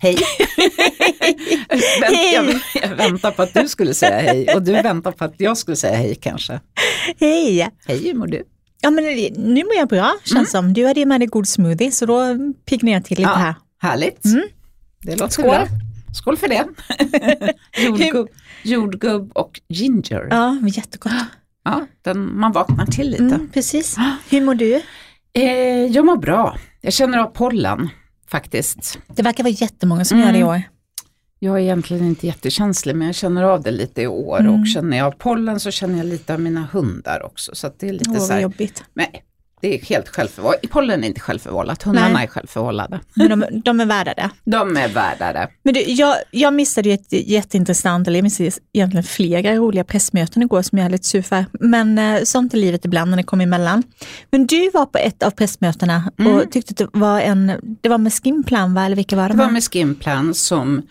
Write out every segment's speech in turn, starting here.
Hej! Hej. Jag, jag väntar på att du skulle säga hej och du väntar på att jag skulle säga hej kanske. Hej! Hej, hur mår du? Ja men nu mår jag bra känns som. Du hade ju med dig god smoothie så då piggnar jag till lite Ja. här. Härligt. Mm. Det låter Skål. bra. Skål för det. jordgubb, jordgubb och ginger. Ja. Ja, jättegott. den, man vaknar till lite. Mm, precis. Hur mår du? Eh, jag mår bra. Jag känner av pollen faktiskt. Det verkar vara jättemånga som Mm. gör det i år. Jag är egentligen inte jättekänslig men jag känner av det lite i år Mm. och känner jag av pollen så känner jag lite av mina hundar också. Så det är lite Åh, så här, jobbigt. nej, det är helt självförvållat. Pollen är inte självförvållat, hundarna Nej. är självförvållade. Men de, de är värda det. De är värda det. Men du, jag, jag missade ju ett jätteintressant, eller jag missade egentligen flera roliga pressmöten igår som jag är lite sur för. Men eh, sånt är livet ibland när det kommer emellan. Men du var på ett av pressmötena Mm. och tyckte att det var en, det var med Skimplan va, eller vilka var Det de? var här? med Skimplan som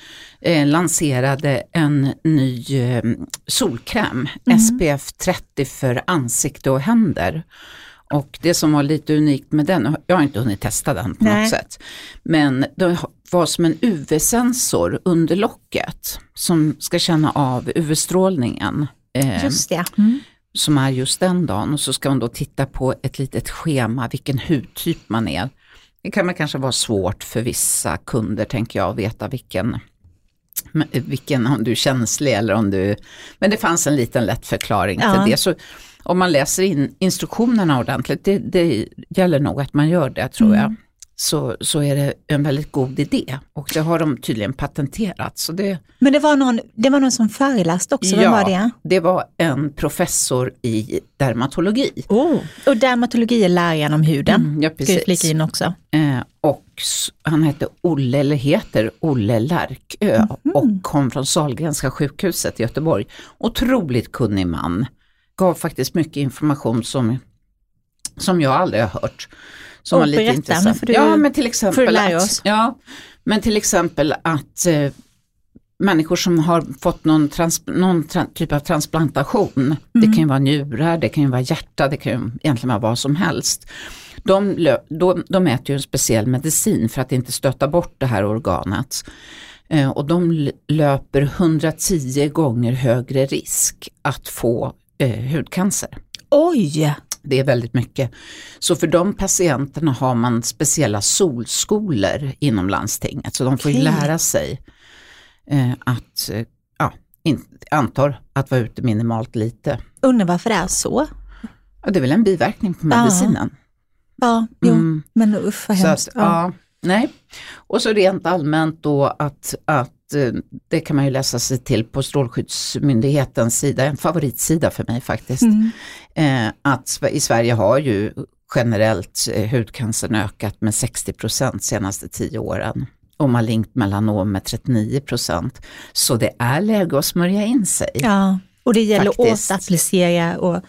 eh, lanserade en ny eh, solkräm, SPF 30 för ansikte och händer. Och det som var lite unikt med den, jag har inte hunnit testa den på Nej. något sätt, men det var som en UV-sensor under locket som ska känna av UV-strålningen. Eh, Just det. Mm. som är just den dagen och så ska man då titta på ett litet schema vilken hudtyp man är. Det kan man kanske vara svårt för vissa kunder tänker jag att veta vilken, vilken om du är känslig eller om du, men det fanns en liten lätt förklaring Ja. till det. Så om man läser in instruktionerna ordentligt, det, det gäller nog att man gör det tror jag, så, så är det en väldigt god idé och det har de tydligen patenterat. Så det, Men det var, någon, det var någon som föreläste också, vem var det? det var en professor i dermatologi. Oh. Och dermatologi är läran om huden. Mm, ja, Ska jag precis. in också. Eh, och han hette Olle, eller heter Olle Lärkö och kom från Sahlgrenska sjukhuset i Göteborg. Otroligt kunnig man. Gav faktiskt mycket information som, som jag aldrig har hört. Som Och var lite berätta, intressant. du- ja, men till exempel att, ja, men till exempel att eh, människor som har fått någon, trans, någon tra, typ av transplantation, det kan ju vara njurar, det kan ju vara hjärta, det kan ju egentligen vara vad som helst. De, de, de äter ju en speciell medicin för att inte stöta bort det här organet. Eh, och de löper 110 gånger högre risk att få eh, hudcancer. Oj! Det är väldigt mycket. Så för de patienterna har man speciella solskolor inom landstinget. Så de får ju Okej. lära sig eh, att, eh, ja, in, antar att vara ute minimalt lite. Undrar varför det är så? Ja, det är väl en biverkning på Ja. medicinen. Ja, jo. Mm. men usch vad hemskt. att, ja, nej. Och så rent allmänt då att, att det kan man ju läsa sig till på Strålskyddsmyndighetens sida, en favoritsida för mig faktiskt. Mm. Eh, att i Sverige har ju generellt eh, hudcancern ökat med 60 procent senaste tio åren. Och malignt melanom med 39 procent. Så det är läge att smörja in sig. Ja, och det gäller Faktiskt. att applicera och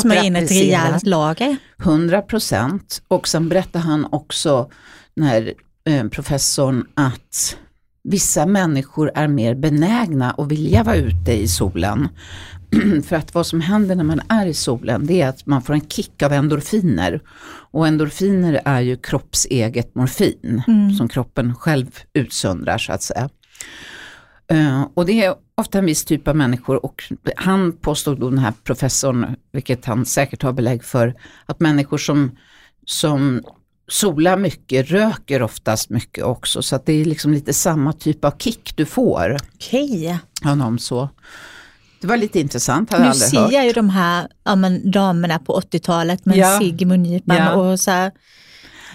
smörja in ett rejält lager. 100 procent. Och sen berättar han också, den här eh, professorn, att vissa människor är mer benägna att vilja vara ute i solen. För att vad som händer när man är i solen det är att man får en kick av endorfiner. Och endorfiner är ju kroppseget morfin som kroppen själv utsöndrar så att säga. Eh, och det är ofta en viss typ av människor och han påstod då den här professorn, vilket han säkert har belägg för, att människor som, som solar mycket röker oftast mycket också. Så att det är liksom lite samma typ av kick du får Okej. någon så. Det var lite intressant, hade jag Nu aldrig ser hört. jag ju de här ja, men, damerna på 80-talet med Ja. cigg i mungipan Ja. och så här,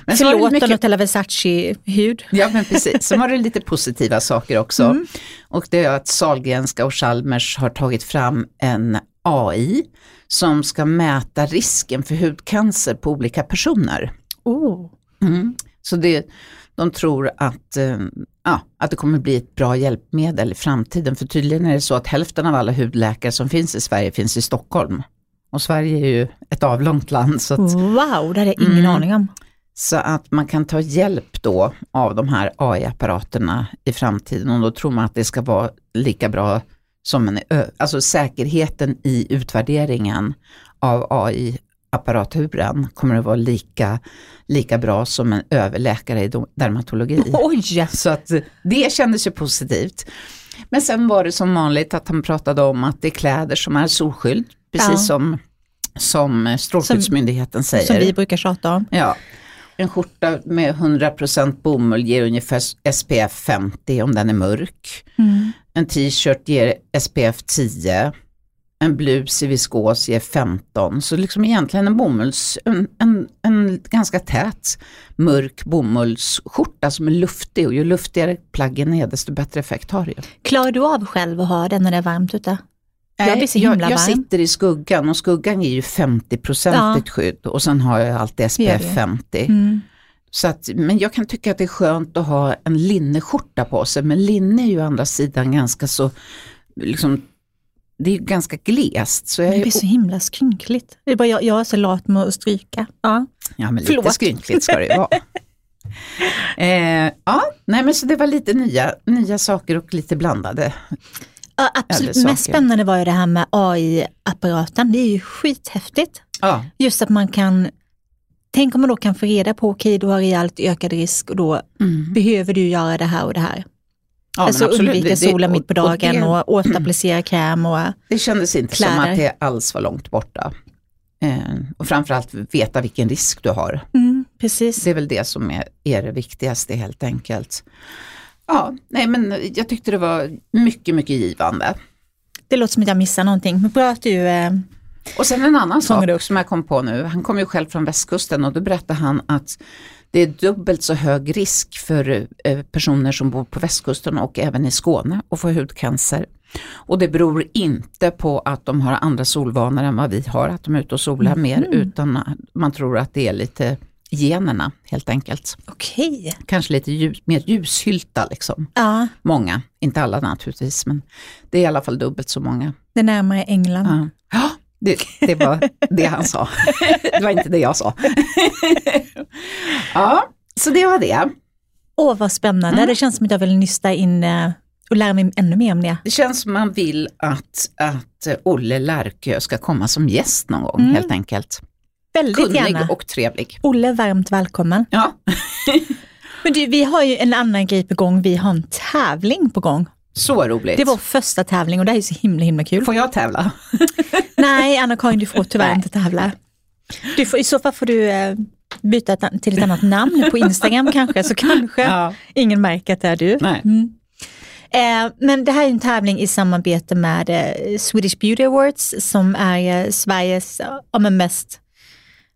Men så förlåt mycket- Donatella Versace-hud. Ja men precis, sen var det lite positiva saker också. Mm. Och det är att Sahlgrenska och Chalmers har tagit fram en AI som ska mäta risken för hudcancer på olika personer. Oh. Mm. Så det, de tror att, eh, ja, att det kommer bli ett bra hjälpmedel i framtiden. För tydligen är det så att hälften av alla hudläkare som finns i Sverige finns i Stockholm. Och Sverige är ju ett avlångt land så att Wow, det hade jag ingen Mm. aning om. Så att man kan ta hjälp då av de här AI-apparaterna i framtiden och då tror man att det ska vara lika bra som en, alltså säkerheten i utvärderingen av AI apparaturen kommer att vara lika, lika bra som en överläkare i dermatologi. Oj! Så att det kändes ju positivt. Men sen var det som vanligt att han pratade om att det är kläder som är solskydd, precis ja. som, som Strålskyddsmyndigheten säger. Som vi brukar tjata om. Ja. En skjorta med 100% bomull ger ungefär SPF 50 om den är mörk. Mm. En t-shirt ger SPF 10 en blus i viskos ger 15. Så liksom egentligen en bomulls, en, en, en, ganska tät mörk bomullsskjorta som är luftig och ju luftigare plaggen är desto bättre effekt har det. Klarar du av själv att ha den när det är varmt ute? Jag så himla jag, jag sitter i skuggan och skuggan ger ju 50% ja. skydd och sen har jag alltid SPF 50. Mm. Så att, men jag kan tycka att det är skönt att ha en linneskjorta på sig, men linne är ju å andra sidan ganska så liksom, det är ganska glest. Så jag det blir så himla skrynkligt. Det är bara jag, jag är så lat med att stryka. Ja, ja men Förlåt. lite skrynkligt ska det ju vara. eh, ja, nej men så det var lite nya, nya saker och lite blandade. Ja, absolut. Mest spännande var ju det här med AI-apparaten. Det är ju skithäftigt. Ja. Just att man kan Tänk om man då kan få reda på, okej okay, du har rejält ökad risk och då mm. behöver du göra det här och det här. Ja, alltså undvika solen mitt på dagen och, och återapplicera kräm och Det kändes inte kläder. som att det alls var långt borta. Eh, och framförallt veta vilken risk du har. Mm, precis. Det är väl det som är, är det viktigaste helt enkelt. Ja, nej men jag tyckte det var mycket, mycket givande. Det låter som att jag missar någonting, men bra att du eh, Och sen en annan sak som jag kom på nu, han kom ju själv från västkusten och då berättade han att det är dubbelt så hög risk för eh, personer som bor på västkusten och även i Skåne att få hudcancer. Och det beror inte på att de har andra solvanor än vad vi har, att de är ute och solar mm. mer, utan man tror att det är lite generna helt enkelt. Okej. Kanske lite ljus, mer ljushylta liksom. Ja. Många, inte alla naturligtvis, men det är i alla fall dubbelt så många. Det är närmare England. Ja. Det, det var det han sa. Det var inte det jag sa. Ja, så det var det. Åh, vad spännande. Mm. Det känns som att jag vill nysta in eh, och lära mig ännu mer om det. Det känns som man vill att, att Olle Lärkö ska komma som gäst någon gång mm. helt enkelt. Väldigt Kunnig gärna. och trevlig. Olle, varmt välkommen. Ja. Men du, vi har ju en annan grej på gång. Vi har en tävling på gång. Så roligt. Det var första tävling och det är så himla himla kul. Får jag tävla? Nej, Anna-Karin du får tyvärr inte tävla. Du får, I så fall får du eh, byta till ett annat namn på Instagram kanske, så kanske ja. ingen märker att det är du. Mm. Eh, men det här är en tävling i samarbete med eh, Swedish Beauty Awards som är eh, Sveriges ja, mest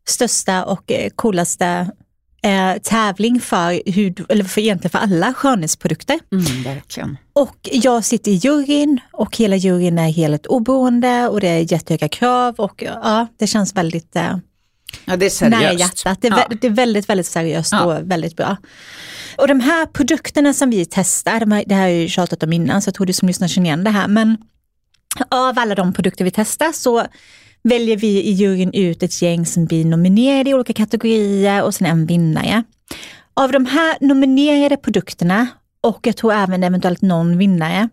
största och eh, coolaste eh, tävling för, hud, eller för egentligen för alla skönhetsprodukter. Mm, verkligen. Och jag sitter i juryn och hela juryn är helt oberoende och det är jättehöga krav och ja, det känns väldigt eh, ja, det är seriöst. nära hjärtat. Det är, ja. det är väldigt, väldigt seriöst ja. och väldigt bra. Och de här produkterna som vi testar, de här, det här har jag ju tjatat om innan så jag tror du som lyssnar känner igen det här, men av alla de produkter vi testar så väljer vi i juryn ut ett gäng som blir nominerade i olika kategorier och sen en vinnare. Av de här nominerade produkterna och jag tror även eventuellt någon vinnare,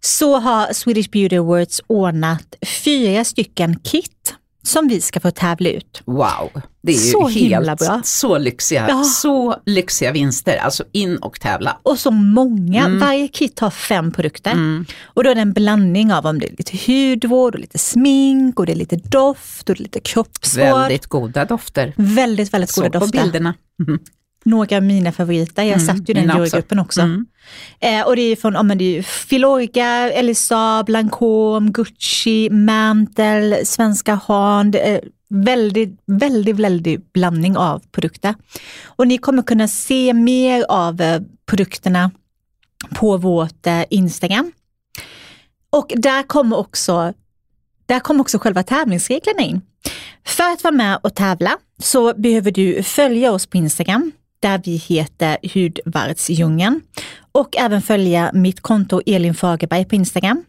så har Swedish Beauty Awards ordnat fyra stycken kit som vi ska få tävla ut. Wow, det är ju så helt bra. så lyxiga, ja. så lyxiga vinster, alltså in och tävla. Och så många, mm. varje kit har fem produkter. Mm. Och då är det en blandning av om det är lite hudvård och lite smink och det är lite doft och det är lite kroppsvård. Väldigt goda dofter. Väldigt, väldigt goda dofter. på bilderna. Mm några av mina favoriter. Jag mm, satt ju den jurygruppen också. Mm. Eh, och det är från oh, det är Filorga, Elisa, Blancome, Gucci, Mantel, Svenska Hand. Eh, väldigt, väldigt, väldigt blandning av produkter. Och ni kommer kunna se mer av eh, produkterna på vårt eh, Instagram. Och där kommer också där kommer också själva tävlingsreglerna in. För att vara med och tävla så behöver du följa oss på Instagram där vi heter Hudvardsdjungeln och även följa mitt konto Elin Fagerberg på Instagram.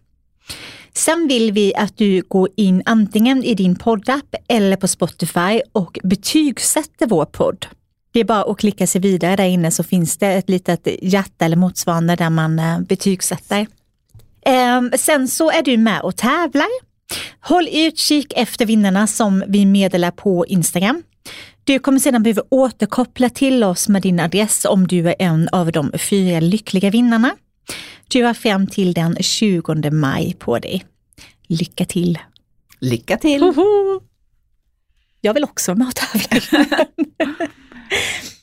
Sen vill vi att du går in antingen i din poddapp eller på Spotify och betygsätter vår podd. Det är bara att klicka sig vidare där inne så finns det ett litet hjärta eller motsvarande där man eh, betygsätter. Ehm, sen så är du med och tävlar. Håll utkik efter vinnarna som vi meddelar på Instagram. Du kommer sedan behöva återkoppla till oss med din adress om du är en av de fyra lyckliga vinnarna. Du har fram till den 20 maj på dig. Lycka till! Lycka till! Jag vill också vara med och tävla.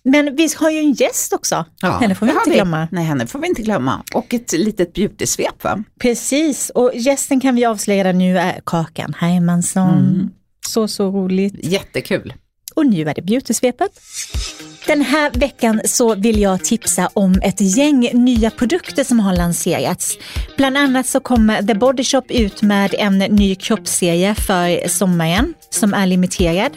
Men vi har ju en gäst också. Ja, henne får vi inte glömma. Nej, henne får vi inte glömma. Och ett litet beauty-svep va? Precis, och gästen kan vi avslöja nu är Kakan Hermansson. Mm. Så, så roligt. Jättekul. Och nu är det beautysvepet. Den här veckan så vill jag tipsa om ett gäng nya produkter som har lanserats. Bland annat så kommer The Body Shop ut med en ny kroppsserie för sommaren som är limiterad.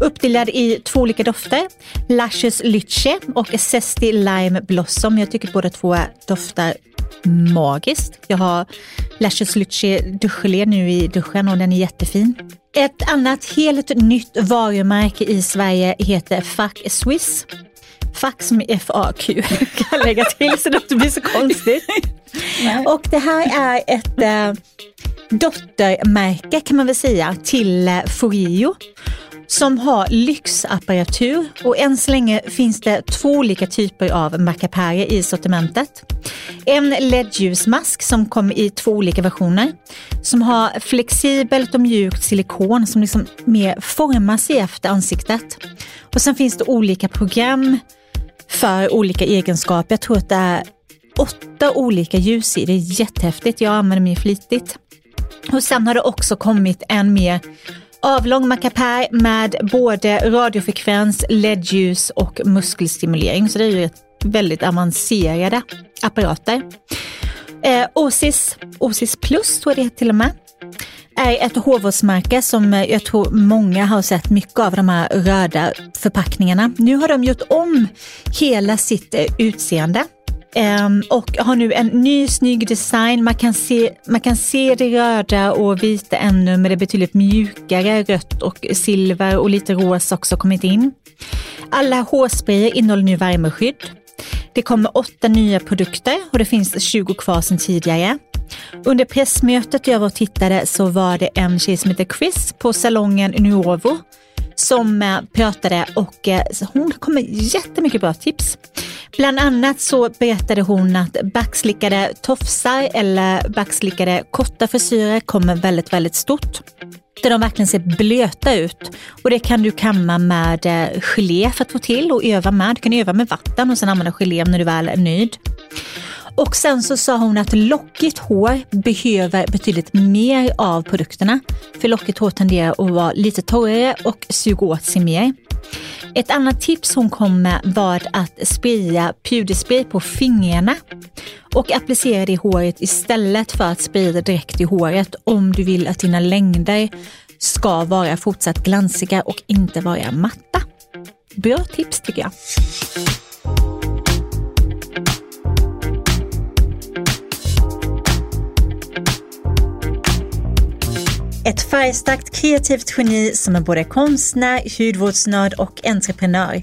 Uppdelad i två olika dofter, Lashes Lyche och Zesty Lime Blossom. Jag tycker båda två doftar magiskt. Jag har Luscious Lychee duschgelé nu i duschen och den är jättefin. Ett annat helt nytt varumärke i Sverige heter Fuck Swiss. Fuck som är F-A-Q kan lägga till så det inte blir så konstigt. Och det här är ett äh, dottermärke kan man väl säga till Forio som har lyxapparatur och än så länge finns det två olika typer av mackapärer i sortimentet. En LED-ljusmask som kommer i två olika versioner som har flexibelt och mjukt silikon som liksom mer formar sig efter ansiktet. Och sen finns det olika program för olika egenskaper. Jag tror att det är åtta olika ljus i. Det är jättehäftigt. Jag använder mig flitigt. Och sen har det också kommit en mer avlång mackapär med både radiofrekvens, LED-ljus och muskelstimulering. Så det är ju väldigt avancerade apparater. Eh, Osis, Osis Plus tror jag det till och med, är ett hårvårdsmärke som jag tror många har sett mycket av de här röda förpackningarna. Nu har de gjort om hela sitt utseende Um, och har nu en ny snygg design. Man kan, se, man kan se det röda och vita ännu, men det är betydligt mjukare. Rött och silver och lite rosa också kommit in. Alla hårsprayer innehåller nu värmeskydd. Det kommer åtta nya produkter och det finns 20 kvar sedan tidigare. Under pressmötet jag var och tittade så var det en tjej som heter Chris på salongen Nuovo som eh, pratade och eh, hon kom med jättemycket bra tips. Bland annat så berättade hon att backslickade tofsar eller backslickade korta frisyrer kommer väldigt, väldigt stort. Där de verkligen ser blöta ut. Och det kan du kamma med eh, gelé för att få till och öva med. Du kan öva med vatten och sen använda gelé när du väl är nöjd. Och sen så sa hon att lockigt hår behöver betydligt mer av produkterna. För lockigt hår tenderar att vara lite torrare och suga åt sig mer. Ett annat tips hon kom med var att spraya puderspray på fingrarna och applicera det i håret istället för att spraya det direkt i håret om du vill att dina längder ska vara fortsatt glansiga och inte vara matta. Bra tips tycker jag. Ett färgstarkt kreativt geni som är både konstnär, hudvårdsnörd och entreprenör.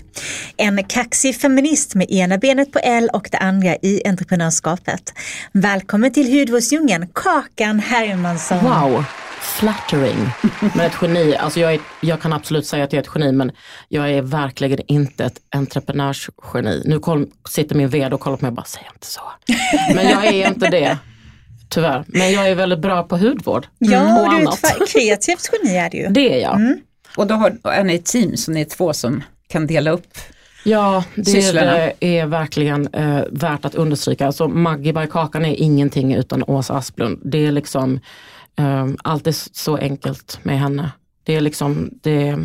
En kaxig feminist med ena benet på L och det andra i entreprenörskapet. Välkommen till hudvårdsdjungeln, Kakan Hermansson. Wow! flattering. Men ett geni, alltså jag, är, jag kan absolut säga att jag är ett geni men jag är verkligen inte ett entreprenörsgeni. Nu kom, sitter min vd och kollar på mig och bara, säg inte så. Men jag är inte det. Tyvärr. Men jag är väldigt bra på hudvård. Ja, och du är ett kreativt geni är du ju. Det är jag. Mm. Och då har, är ni ett team så ni är två som kan dela upp Ja, det sysslorna. är verkligen eh, värt att understryka. Alltså Maggie by Kakan är ingenting utan Åsa Asplund. Det är liksom eh, alltid så enkelt med henne. Det är liksom, det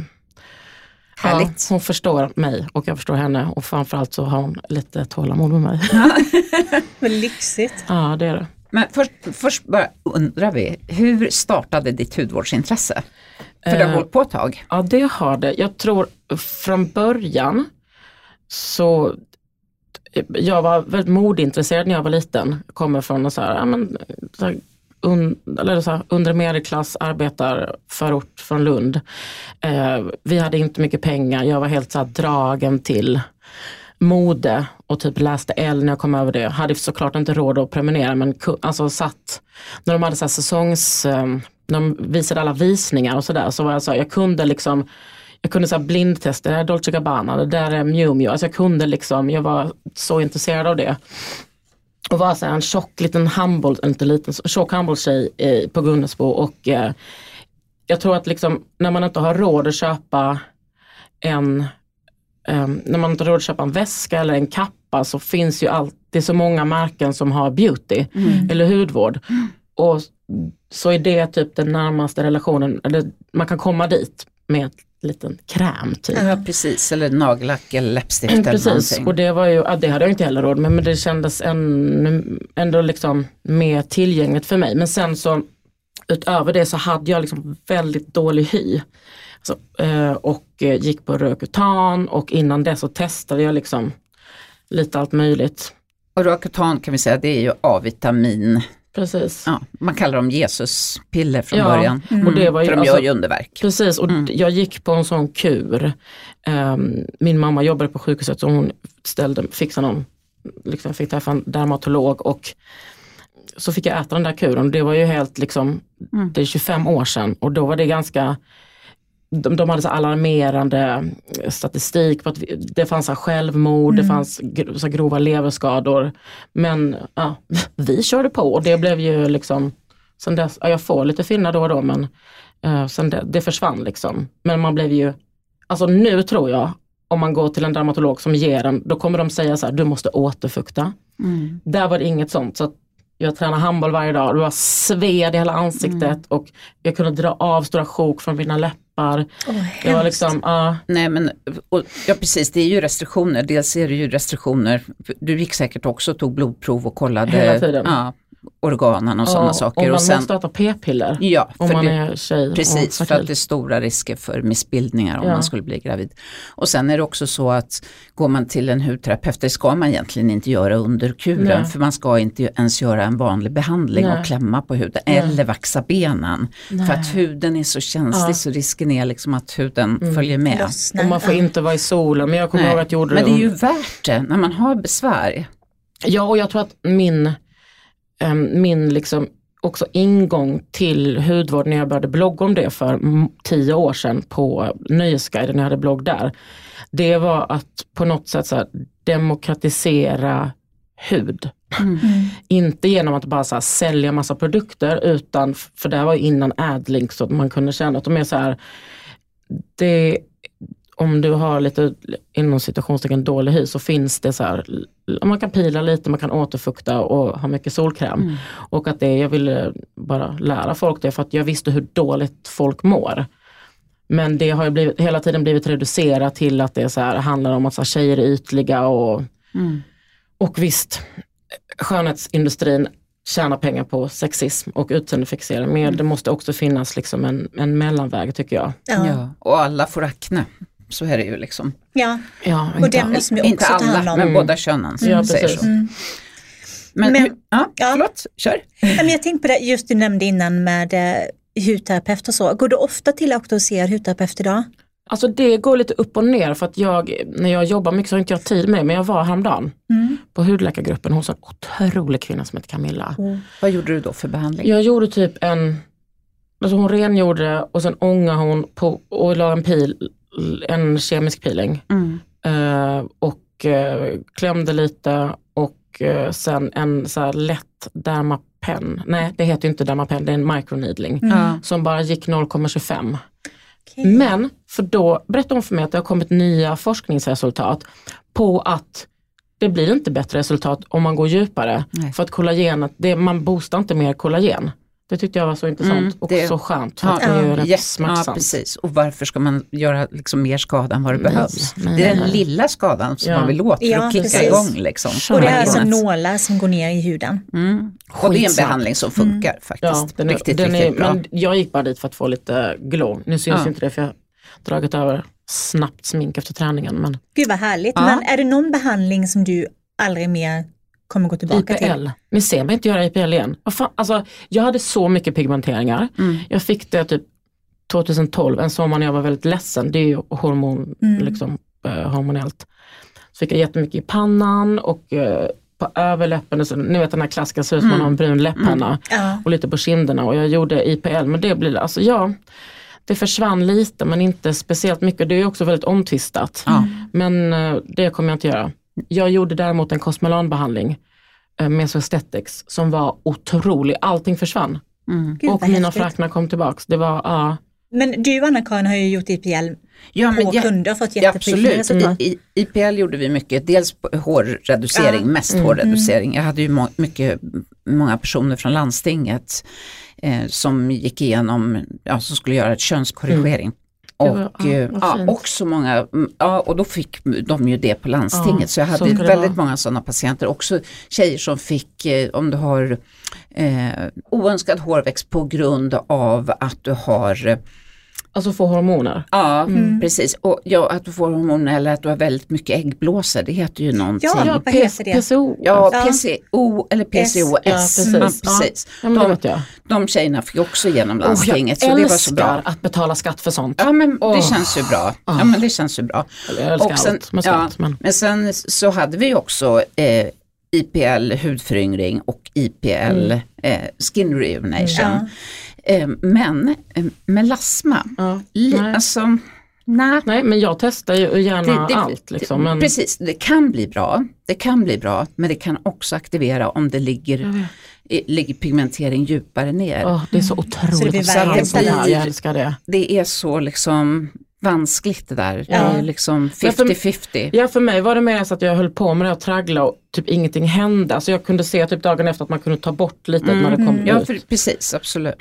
Ja, hon förstår mig och jag förstår henne och framförallt så har hon lite tålamod med mig. Vad lyxigt. Ja det är det. Men först, först bara undrar vi, hur startade ditt hudvårdsintresse? För det har uh, hållit på ett tag. Ja det har det. Jag tror från början så jag var väldigt modintresserad när jag var liten. Kommer från så här, ja, men, så här, un, eller så här, under medelklass arbetarförort från Lund. Eh, vi hade inte mycket pengar, jag var helt så dragen till mode och typ läste L när jag kom över det. Hade såklart inte råd att prenumerera men alltså satt, när de hade så säsongs ehm, när de visade alla visningar och sådär så var jag så jag kunde liksom jag kunde så blindtesta, det där är Dolce Gabbana, det där är Miu Miu. Alltså jag kunde liksom, jag var så intresserad av det. Och var så en tjock liten handboll, inte liten, tjock handbollstjej eh, på Gunnesbo och eh, jag tror att liksom när man inte har råd att köpa en eh, när man inte har råd att köpa en väska eller en kappa så finns ju alltid så många märken som har beauty mm. eller hudvård. Och så är det typ den närmaste relationen, eller man kan komma dit med en liten kräm. Typ. Ja precis, eller nagellack eller läppstift eller Precis, någonting. och det var ju, ja, det hade jag inte heller råd med men det kändes ännu, ändå liksom mer tillgängligt för mig. Men sen så utöver det så hade jag liksom väldigt dålig hy. Så, eh, och eh, gick på Rökutan och innan det så testade jag liksom lite allt möjligt. Och Rökutan kan vi säga det är ju A-vitamin. Precis. Ja, man kallar dem Jesuspiller från ja, början. Mm. Och det var ju, för de alltså, gör ju underverk. Precis och mm. jag gick på en sån kur. Um, min mamma jobbade på sjukhuset så hon ställde, fixade någon, liksom fick träffa en dermatolog och så fick jag äta den där kuren. Det var ju helt liksom, mm. det är 25 år sedan och då var det ganska de, de hade så alarmerande statistik på att vi, det fanns så självmord, mm. det fanns så grova leverskador. Men ja, vi körde på och det blev ju liksom, sen dess, ja, jag får lite finnar då och då men uh, sen det, det försvann liksom. Men man blev ju, alltså nu tror jag, om man går till en dermatolog som ger en, då kommer de säga så här, du måste återfukta. Mm. Där var det inget sånt. Så jag tränar handboll varje dag, det var sved i hela ansiktet mm. och jag kunde dra av stora sjok från mina läppar. Oh, det var liksom, uh. Nej men, och, ja precis det är ju restriktioner, dels är det ju restriktioner, du gick säkert också och tog blodprov och kollade. Hela tiden. Ja, organen och ja, sådana saker. Och man och sen, måste äta p-piller ja, om man det, är tjej. Precis, för att det är stora risker för missbildningar om ja. man skulle bli gravid. Och sen är det också så att går man till en hudterapeut, det ska man egentligen inte göra under kuren, Nej. för man ska inte ens göra en vanlig behandling Nej. och klämma på huden Nej. eller vaxa benen. För att huden är så känslig så risken är liksom att huden mm. följer med. Och man får inte vara i solen, men jag kommer ihåg att jag gjorde det. Men det är ju värt det när man har besvär. Ja, och jag tror att min min liksom också ingång till hudvård när jag började blogga om det för tio år sedan på Nöjesguiden, när jag hade blogg där. Det var att på något sätt så demokratisera hud. Mm. Inte genom att bara så sälja massa produkter utan, för det var innan Adlink så att man kunde känna att de är så här, det om du har lite inom situationstecken dålig hy så finns det så här, man kan pila lite, man kan återfukta och ha mycket solkräm. Mm. Och att det, jag ville bara lära folk det för att jag visste hur dåligt folk mår. Men det har ju blivit, hela tiden blivit reducerat till att det så här, handlar om att så här, tjejer är ytliga och, mm. och visst, skönhetsindustrin tjänar pengar på sexism och utseendefixering. Men mm. det måste också finnas liksom en, en mellanväg tycker jag. Ja. ja. och alla får akne så är det ju liksom. Ja, ja och det måste vi också inte alla, ta hand om. men båda könen mm. säger så. Mm. Men, men ja, ja, förlåt, kör. Men jag tänkte på det just du nämnde innan med eh, hudterapeut och så. Går du ofta till auktoriserad hudterapeut idag? Alltså det går lite upp och ner för att jag, när jag jobbar mycket så har inte jag tid med men jag var häromdagen mm. på hudläkargruppen hos en otrolig kvinna som heter Camilla. Mm. Vad gjorde du då för behandling? Jag gjorde typ en, alltså hon rengjorde och sen ångade hon på, och la en pil en kemisk peeling. Mm. Uh, och uh, klämde lite och uh, sen en så här lätt Dermapen. Nej det heter inte Dermapen, det är en microneedling. Mm. Som bara gick 0,25. Okay. Men för då berättade hon för mig att det har kommit nya forskningsresultat på att det blir inte bättre resultat om man går djupare. Nej. För att kollagenet, det, man boostar inte mer kollagen. Det tyckte jag var så intressant mm, och det, så skönt. För ja, att det är rätt yes, smärtsamt. Ja, precis. Och varför ska man göra liksom mer skada än vad det nej, behövs? Nej, det är den lilla skadan som ja. man vill åt för ja, att kicka precis. igång. Liksom. Och det är alltså nålar som går ner i huden. Mm. Och det är en behandling som funkar mm. faktiskt. Ja, den är, riktigt, den riktigt är, bra. Men jag gick bara dit för att få lite glow. Nu syns ja. inte det för jag har dragit över snabbt smink efter träningen. Men... Gud vad härligt. Men är det någon behandling som du aldrig mer kommer gå tillbaka IPL. till. Ni ser mig inte göra IPL igen. Alltså, jag hade så mycket pigmenteringar. Mm. Jag fick det typ 2012, en sommar när jag var väldigt ledsen. Det är ju hormon, mm. liksom, eh, hormonellt. Så fick jag jättemycket i pannan och eh, på överläppen, så, ni vet den här klassiska ser ut som man har en brun läpppenna Ja. och lite på kinderna och jag gjorde IPL men det blir, alltså ja, det försvann lite men inte speciellt mycket. Det är också väldigt omtvistat. Ja. Men eh, det kommer jag inte göra. Jag gjorde däremot en kosmelanbehandling, eh, Mesoaesthetics, som var otrolig. Allting försvann. Mm. Gud, och mina fräknar kom tillbaks. Det var, ja. Men du Anna-Karin har ju gjort IPL Ja, på jag- kunder och fått Ja, jättefina absolut. resultat. I, I IPL gjorde vi mycket, dels på hårreducering, Ja. mest Mm. hårreducering. Jag hade ju må, mycket, många personer från landstinget eh, som gick igenom, ja, som skulle göra ett könskorrigering. Och ja, eh, ja, fint. också många, mm, ja, och då fick de ju det på landstinget. Ja, så jag så hade väldigt många sådana patienter. Också tjejer som fick, eh, om du har eh, oönskad hårväxt på grund av att du har eh, Alltså få hormoner. Ja, Mm. precis. Och ja, att du får hormoner eller att du har väldigt mycket äggblåsor, det heter ju någonting. Ja, Ja, vad heter det? PCO. ja Ja. PCO eller PCOS. Ja, precis. Ja, Ja. precis. Ja, det De, jag. de tjejerna fick också igenom Och jag landstinget, så det var så bra. att betala skatt för sånt. Ja men det Åh. känns ju bra. Ja Ah. men det känns ju bra. Eller Jag älskar Och sen- allt med ja. skatt. Men, Men sen så hade vi också eh, IPL hudföryngring och IPL Mm. eh, skin rejuvenation. Ja. Eh, men eh, melasma, ja. li, Nej. alltså nej. Nej men jag testar ju gärna allt. Liksom, men, Precis, det kan bli bra. Det kan bli bra, men det kan också aktivera om det ligger, ligger pigmentering djupare ner. Åh, det är så otroligt Så det blir det Jag älskar det. Det är så liksom vanskligt det där. Det Ja. är liksom Ja, för- 50-50. Ja för mig var det mer så att jag höll på med det och traggla och typ ingenting hände. Alltså jag kunde se typ dagen efter att man kunde ta bort lite när det kom Mm. Ja, ut. för, precis, absolut.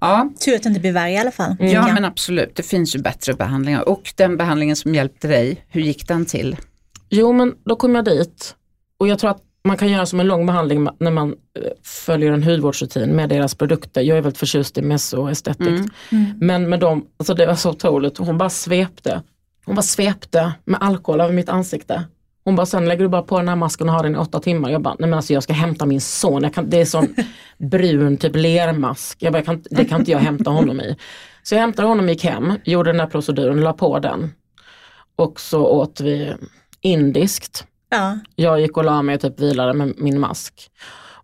Ja, Tur att det inte blir värre i alla fall. Mm. ja, men absolut. Det finns ju bättre behandlingar. Och den behandlingen som hjälpte dig, hur gick den till? Jo men då kom jag dit och jag tror att man kan göra som en lång behandling när man eh, följer en hudvårdsrutin med deras produkter. Jag är väldigt förtjust i mesoestetik. Mm. Men med dem, alltså det var så otroligt, hon bara svepte. Hon bara svepte med alkohol över mitt ansikte. Hon bara, sen lägger du bara på den här masken och har den i åtta timmar. Jag bara, nej men alltså jag ska hämta min son. Kan, det är sån brun typ lermask. Jag bara, jag kan, det kan inte jag hämta honom i. Så jag hämtade honom, gick hem, gjorde den här proceduren, la på den. Och så åt vi indiskt. Ja. Jag gick och la mig och typ vilade med min mask.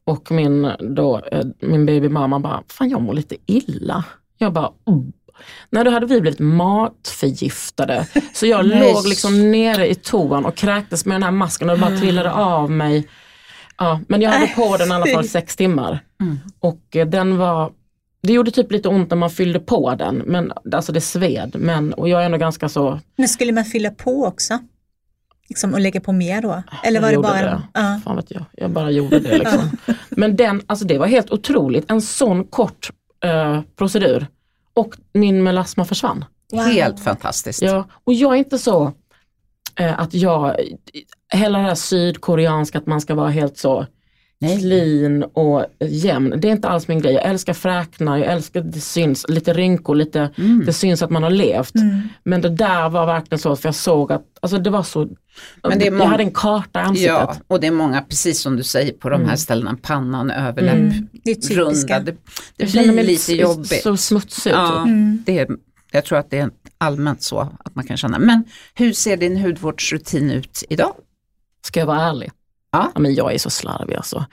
Och min, då, eh, min babymamma bara, fan jag mår lite illa. Jag bara, oh. Nej då hade vi blivit matförgiftade. Så jag låg liksom nere i toan och kräktes med den här masken och det bara trillade av mig. Ja, men jag hade på den i alla fall sex timmar. Mm. Och eh, den var, det gjorde typ lite ont när man fyllde på den. Men alltså det sved. Men, och jag är ändå ganska så, Men skulle man fylla på också? Liksom, och lägga på mer då? Eller var Jag det gjorde bara... det. Ja. Fan vet jag, jag bara gjorde det liksom. Men den, alltså det var helt otroligt, en sån kort eh, procedur. Och min melasma försvann. Wow. Helt fantastiskt. Ja, och jag är inte så eh, att jag, hela det här sydkoreanska att man ska vara helt så Nej. clean och jämn. Det är inte alls min grej. Jag älskar fräknar, jag älskar det syns, lite rynkor, lite, Mm. det syns att man har levt. Mm. Men det där var verkligen så, för jag såg att, alltså det var så, Men det är jag hade en karta i ansiktet. Ja, och det är många, precis som du säger, på de här Mm. ställena, pannan, överläpp, Mm. Det runda. Det, det blir mig lite jobbigt. så smutsig ut. Ja, Mm. det är, jag tror att det är allmänt så att man kan känna. Men hur ser din hudvårdsrutin ut idag? Ska jag vara ärlig? Ja. men jag är så slarvig alltså.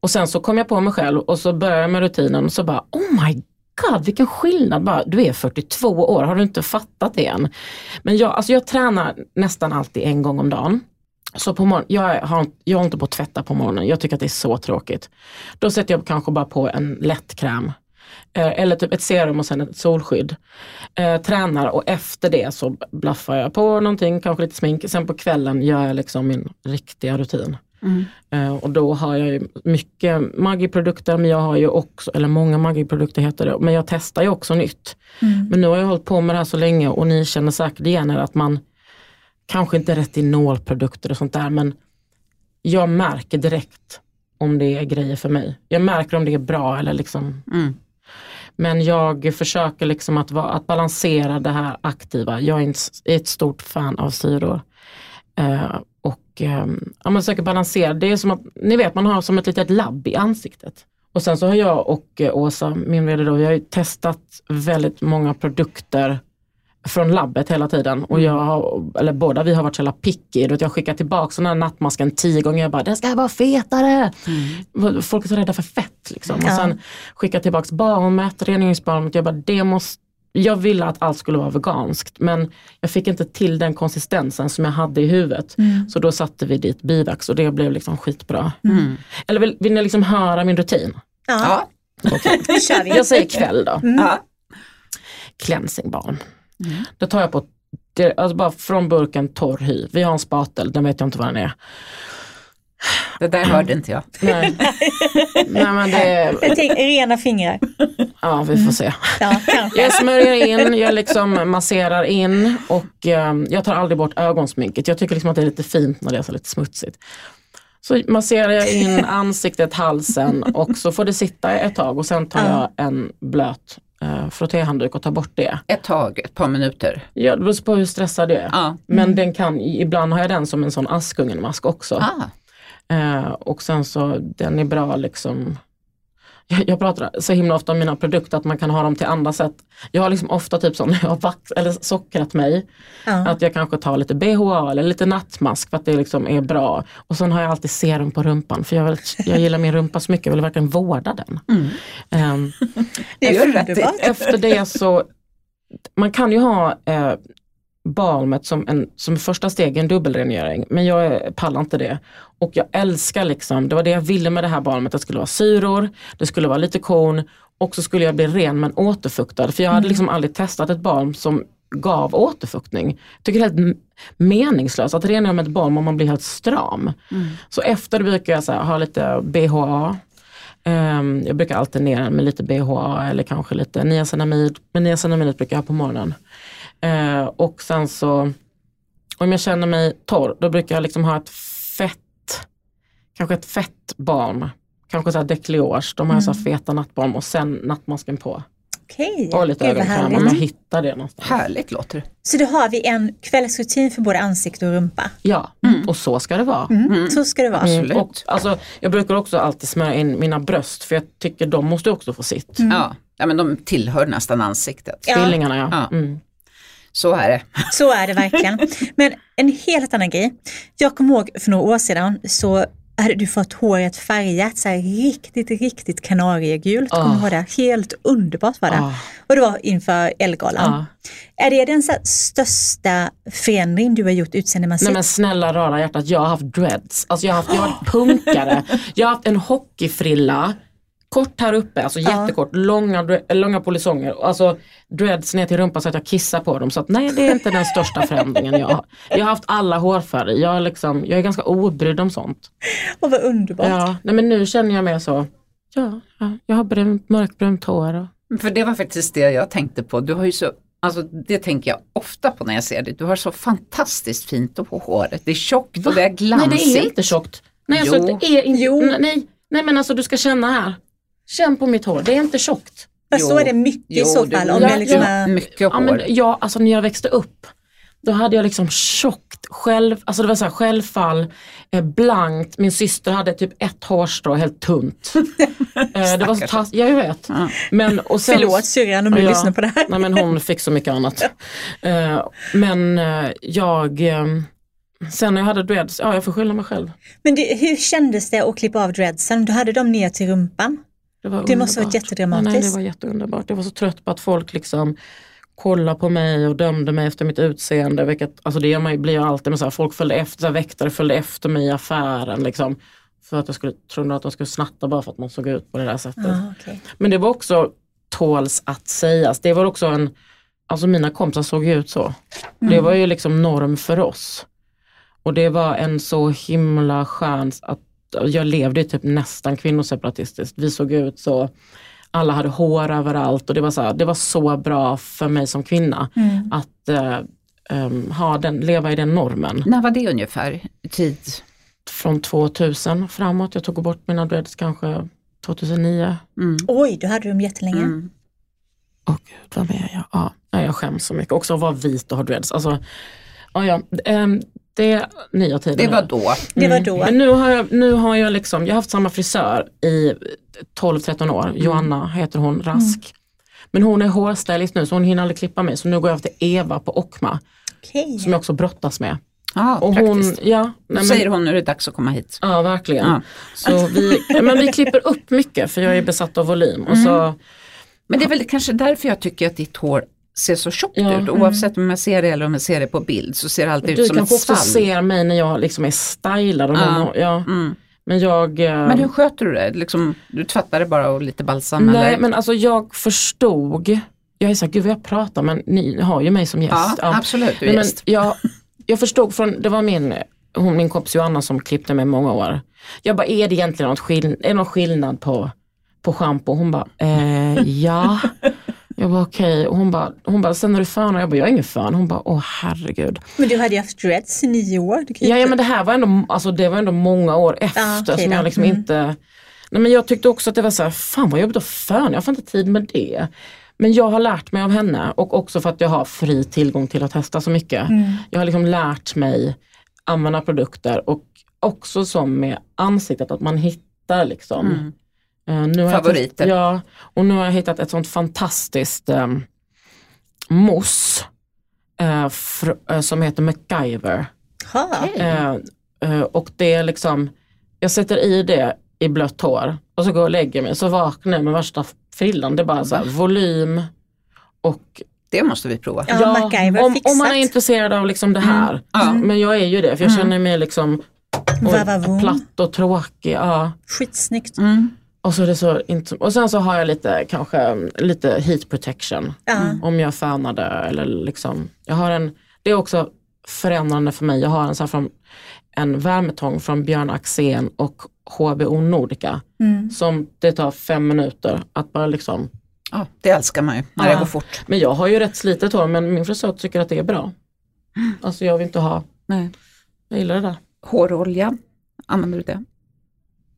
Och sen så kom jag på mig själv och så började jag med rutinen och så bara, oh my god vilken skillnad. Bara, du är 42 år, har du inte fattat det än? Men jag, alltså jag tränar nästan alltid en gång om dagen. Så på morgon, jag, har, jag har inte på att tvätta på morgonen, jag tycker att det är så tråkigt. Då sätter jag kanske bara på en lättkräm. kräm eh, eller typ ett serum och sen ett solskydd. Eh, tränar och efter det så blaffar jag på någonting, kanske lite smink. Sen på kvällen gör jag liksom min riktiga rutin. Eh, och då har jag ju mycket Maggi-produkter, men jag har ju också, eller många Maggi-produkter heter det, men jag testar ju också nytt. Mm. Men nu har jag hållit på med det här så länge och ni känner säkert igen er att man kanske inte är retinolprodukter och sånt där, men jag märker direkt om det är grejer för mig. Jag märker om det är bra eller liksom Mm. men jag försöker liksom att, vara, att balansera det här aktiva. Jag är en är ett stort fan av syror. Eh, och eh, ja, man försöker balansera. Det är som att, ni vet man har som ett litet labb i ansiktet. Och sen så har jag och eh, Åsa, min vd då, vi har testat väldigt många produkter från labbet hela tiden och jag har, eller båda vi har varit så jävla picky. Jag skickar tillbaka den här nattmasken tio gånger. Jag bara, den ska vara fetare. Mm. Folk är så rädda för fett. Liksom. Ja. Och sen skickar jag tillbaka balmet, rengöringsbalmet. Jag bara, det måste jag ville att allt skulle vara veganskt men jag fick inte till den konsistensen som jag hade i huvudet. Mm. Så då satte vi dit bivax och det blev liksom skitbra. Mm. Eller vill, vill ni liksom höra min rutin? Ja. Okay. jag säger kväll då. Mm. Ja. Cleansing balm. Mm. Då tar jag på, det, alltså bara från burken torr hy. Vi har en spatel, den vet jag inte vad den är. Det där hörde inte jag. Nej. Nej, men det... Jag tänker, rena fingrar. Ja, vi får se. Ja, jag smörjer in, jag liksom masserar in och um, jag tar aldrig bort ögonsminket. Jag tycker liksom att det är lite fint när det är så lite smutsigt. Så masserar jag in ansiktet, halsen och så får det sitta ett tag och sen tar jag en blöt eh, frottéhandduk och tar bort det. Ett tag, ett par minuter? Ja, det beror på hur stressad jag är. Ja. Men mm. den kan, ibland har jag den som en sån Askungen-mask också. Ah. Eh, och sen så den är bra liksom jag, pratar så himla ofta om mina produkter att man kan ha dem till andra sätt. Jag har liksom ofta typ så när jag har vax, eller sockrat mig, ja. att jag kanske tar lite BHA eller lite nattmask för att det liksom är bra. Och sen har jag alltid serum på rumpan för jag, vill, jag gillar min rumpa så mycket, jag vill verkligen vårda den. Mm. Um, det efter, efter det så, man kan ju ha eh, balmet som, en, som första steg en dubbelrengöring men jag pallar inte det. Och jag älskar liksom, det var det jag ville med det här balmet, det skulle vara syror, det skulle vara lite korn och så skulle jag bli ren men återfuktad. För jag hade mm. liksom aldrig testat ett balm som gav återfuktning. Jag tycker det är helt meningslöst att rengöra med ett balm om man blir helt stram. Mm. Så efter det brukar jag så här, ha lite BHA. Um, ehm, jag brukar alternera med lite BHA eller kanske lite niacinamid. Men niacinamid brukar jag ha på morgonen. Eh, och sen så, om jag känner mig torr, då brukar jag liksom ha ett fett, kanske ett fett balm. Kanske såhär Decliage, de har mm. så feta nattbalm och sen nattmasken på. Okej, och lite ögonkräm om jag hittar det någonstans. Härligt låter det. Så då har vi en kvällsrutin för både ansikte och rumpa? Ja, mm. och så ska det vara. Mm. mm. Så ska det vara. Mm. Och, alltså, jag brukar också alltid smörja in mina bröst för jag tycker de måste också få sitt. Ja. ja, men de tillhör nästan ansiktet. Tvillingarna ja. ja. Så är det. Så är det verkligen. Men en helt annan grej. Jag kommer ihåg för några år sedan så hade du fått håret färgat så här riktigt, riktigt kanariegult. Oh. Kommer det? Helt underbart var det. Oh. Och det var inför Elgalan. Oh. Är det den så största förändring du har gjort utseendemässigt? Nej men snälla rara hjärtat, jag har haft dreads. Alltså jag har haft, jag har varit punkare. jag har haft en hockeyfrilla kort här uppe, alltså ja. jättekort, långa, långa polisonger. Alltså dreads ner till rumpan så att jag kissar på dem. Så att nej det är inte den största förändringen jag har. Jag har haft alla hårfärger, jag, är liksom, jag är ganska obrydd om sånt. Och vad underbart. Ja, nej men nu känner jag mig så, ja, ja jag har brunt, mörkbrunt hår. Och... För det var faktiskt det jag tänkte på, du har ju så Alltså det tänker jag ofta på när jag ser dig. Du har så fantastiskt fint på håret. Det är tjockt Va? och det är glansigt. Nej det är inte tjockt. Nej, alltså, det är inte, jo. nej, nej men alltså du ska känna här. Känn på mitt hår, det är inte tjockt. Fast så är det mycket jo, i så fall. Om det liksom är... Mycket hår. Ja, men, ja, alltså när jag växte upp då hade jag liksom tjockt själv, alltså det var så här självfall, eh, blankt, min syster hade typ ett hårstrå helt tunt. eh, det var så tass, ja, jag vet. Ja. Men, och sen, Förlåt syrran om du ja, lyssnar på det här. nej, men hon fick så mycket annat. Eh, men eh, jag eh, Sen när jag hade dreads, ja jag får skylla mig själv. Men det, hur kändes det att klippa av dreadsen? Du hade dem ner till rumpan? Det, var det måste varit jättedramatiskt. Nej, det var jätteunderbart. Jag var så trött på att folk liksom kollade på mig och dömde mig efter mitt utseende. Vilket, alltså det blir jag alltid med så här, folk följde efter, så här, väktare följde efter mig i affären. Liksom, för att jag skulle trodde att de skulle snatta bara för att man såg ut på det där sättet. Ah, okay. Men det var också tåls att sägas. Det var också en, alltså mina kompisar såg ut så. Mm. Det var ju liksom norm för oss. Och det var en så himla skön att jag levde typ nästan kvinnoseparatistiskt. Vi såg ut så, alla hade hår överallt och det var så, det var så bra för mig som kvinna mm. att uh, um, ha den, leva i den normen. När var det ungefär? Tid? Från 2000 framåt. Jag tog bort mina dreads kanske 2009. Mm. Oj, du hade dem jättelänge. Mm. Åh gud, vad är jag? Ja, jag skäms så mycket. Också att vara vit och ha dreads. Alltså, ja, ja. Um, det nya tider Det var då. Mm. Det var då. Men nu har jag, nu har jag liksom, jag har haft samma frisör i 12-13 år. Mm. Joanna heter hon, Rask. Mm. Men hon är hårstylist nu så hon hinner aldrig klippa mig så nu går jag till Eva på Okma. Okay. Som jag också brottas med. Ja, och hon, ja, nej, men, säger hon nu är det dags att komma hit. Ja verkligen. Ja. Så vi, men vi klipper upp mycket för jag är besatt av volym. Och så, mm. men det är väl kanske därför jag tycker att ditt hår ser så tjockt ja, ut. Oavsett mm. om jag ser det eller om jag ser det på bild så ser det alltid ut som ett svall. Du kanske också ser mig när jag liksom är stylad. Och ja. Någon, ja. Mm. Men jag... Eh, men hur sköter du det? Liksom, du tvättar bara och lite balsam? Nej eller? men alltså jag förstod, jag är såhär, gud vad jag pratar men ni har ju mig som gäst. Ja, ja. absolut, du är men, gäst. Jag, jag förstod från, det var min, hon, min kompis Joanna som klippte mig många år. Jag bara, är det egentligen något skill är det någon skillnad på, på schampo? Hon bara, eh, ja. Jag bara okej, okay. och hon bara, hon bara, sen är du fan? Och jag bara, jag är ingen fan. Hon bara, åh herregud. Men du hade ju haft dreads i nio år. Ja, ja men det här var ändå, alltså, det var ändå många år efter ah, okay, som jag liksom mm. inte Nej, men jag tyckte också att det var så här, fan vad jobbigt att föna, jag får inte tid med det. Men jag har lärt mig av henne och också för att jag har fri tillgång till att testa så mycket. Mm. Jag har liksom lärt mig använda produkter och också som med ansiktet att man hittar liksom mm. Uh, nu Favoriter. Hittat, ja, och nu har jag hittat ett sånt fantastiskt um, mousse uh, uh, som heter MacGyver. och det är liksom, jag sätter i det i blött hår och så går jag och lägger mig så vaknar jag med värsta frillan. Det är bara så här, volym och det måste vi prova. Ja, ja om, om, man är intresserad av liksom det här. Mm. Men jag är ju det för jag mm. känner mig liksom och, platt och tråkig. Ja. Skitsnyggt. Mm. Och, så är det så, och sen så har jag lite kanske lite heat protection. Mm. Om jag fanar det eller liksom. Jag har en, det är också förändrande för mig. Jag har en, så från, en värmetång från Björn Axén och HBO Nordica. Mm. Som det tar fem minuter att bara liksom Ja, det älskar man ju när ja. det går fort. Men jag har ju rätt slitet hår men min frisör tycker att det är bra. Alltså jag vill inte ha, Nej. jag gillar det där. Hårolja, använder du det?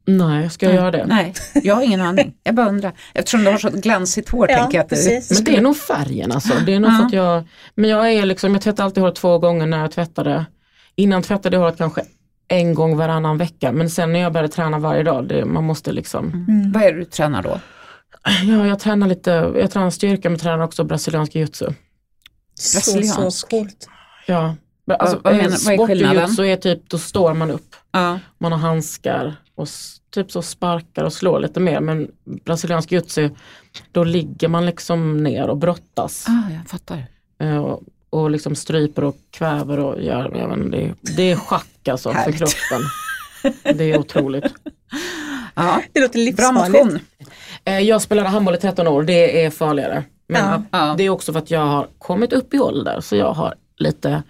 Nej, ska jag Nej. göra det? Nej, jag har ingen aning. Jag bara undrar. Eftersom du har så glansigt hår ja, tänker jag att det... Men det är nog färgen alltså. Det är nog ja. att jag, men jag är liksom, jag tvättar alltid håret två gånger när jag tvättar det. Innan tvättade jag håret kanske en gång varannan vecka men sen när jag började träna varje dag, det, man måste liksom. Mm. Vad är det du tränar då? Ja, jag tränar lite, jag tränar styrka men tränar också brasiliansk jiu-jitsu. Brasiliansk? Så, coolt. Ja. Alltså, vad, menar, vad är skillnaden? Så är typ, då står man upp. Ja. Man har handskar och typ så sparkar och slår lite mer. Men brasiliansk jiu då ligger man liksom ner och brottas. Ah, jag fattar. Uh, och, och liksom stryper och kväver och gör, jag vet, det, det är schack alltså för kroppen. Det är otroligt. Ja. Det låter livsfarligt. Eh, jag spelade handboll i 13 år, det är farligare. Men ja. det är också för att jag har kommit upp i ålder så jag har lite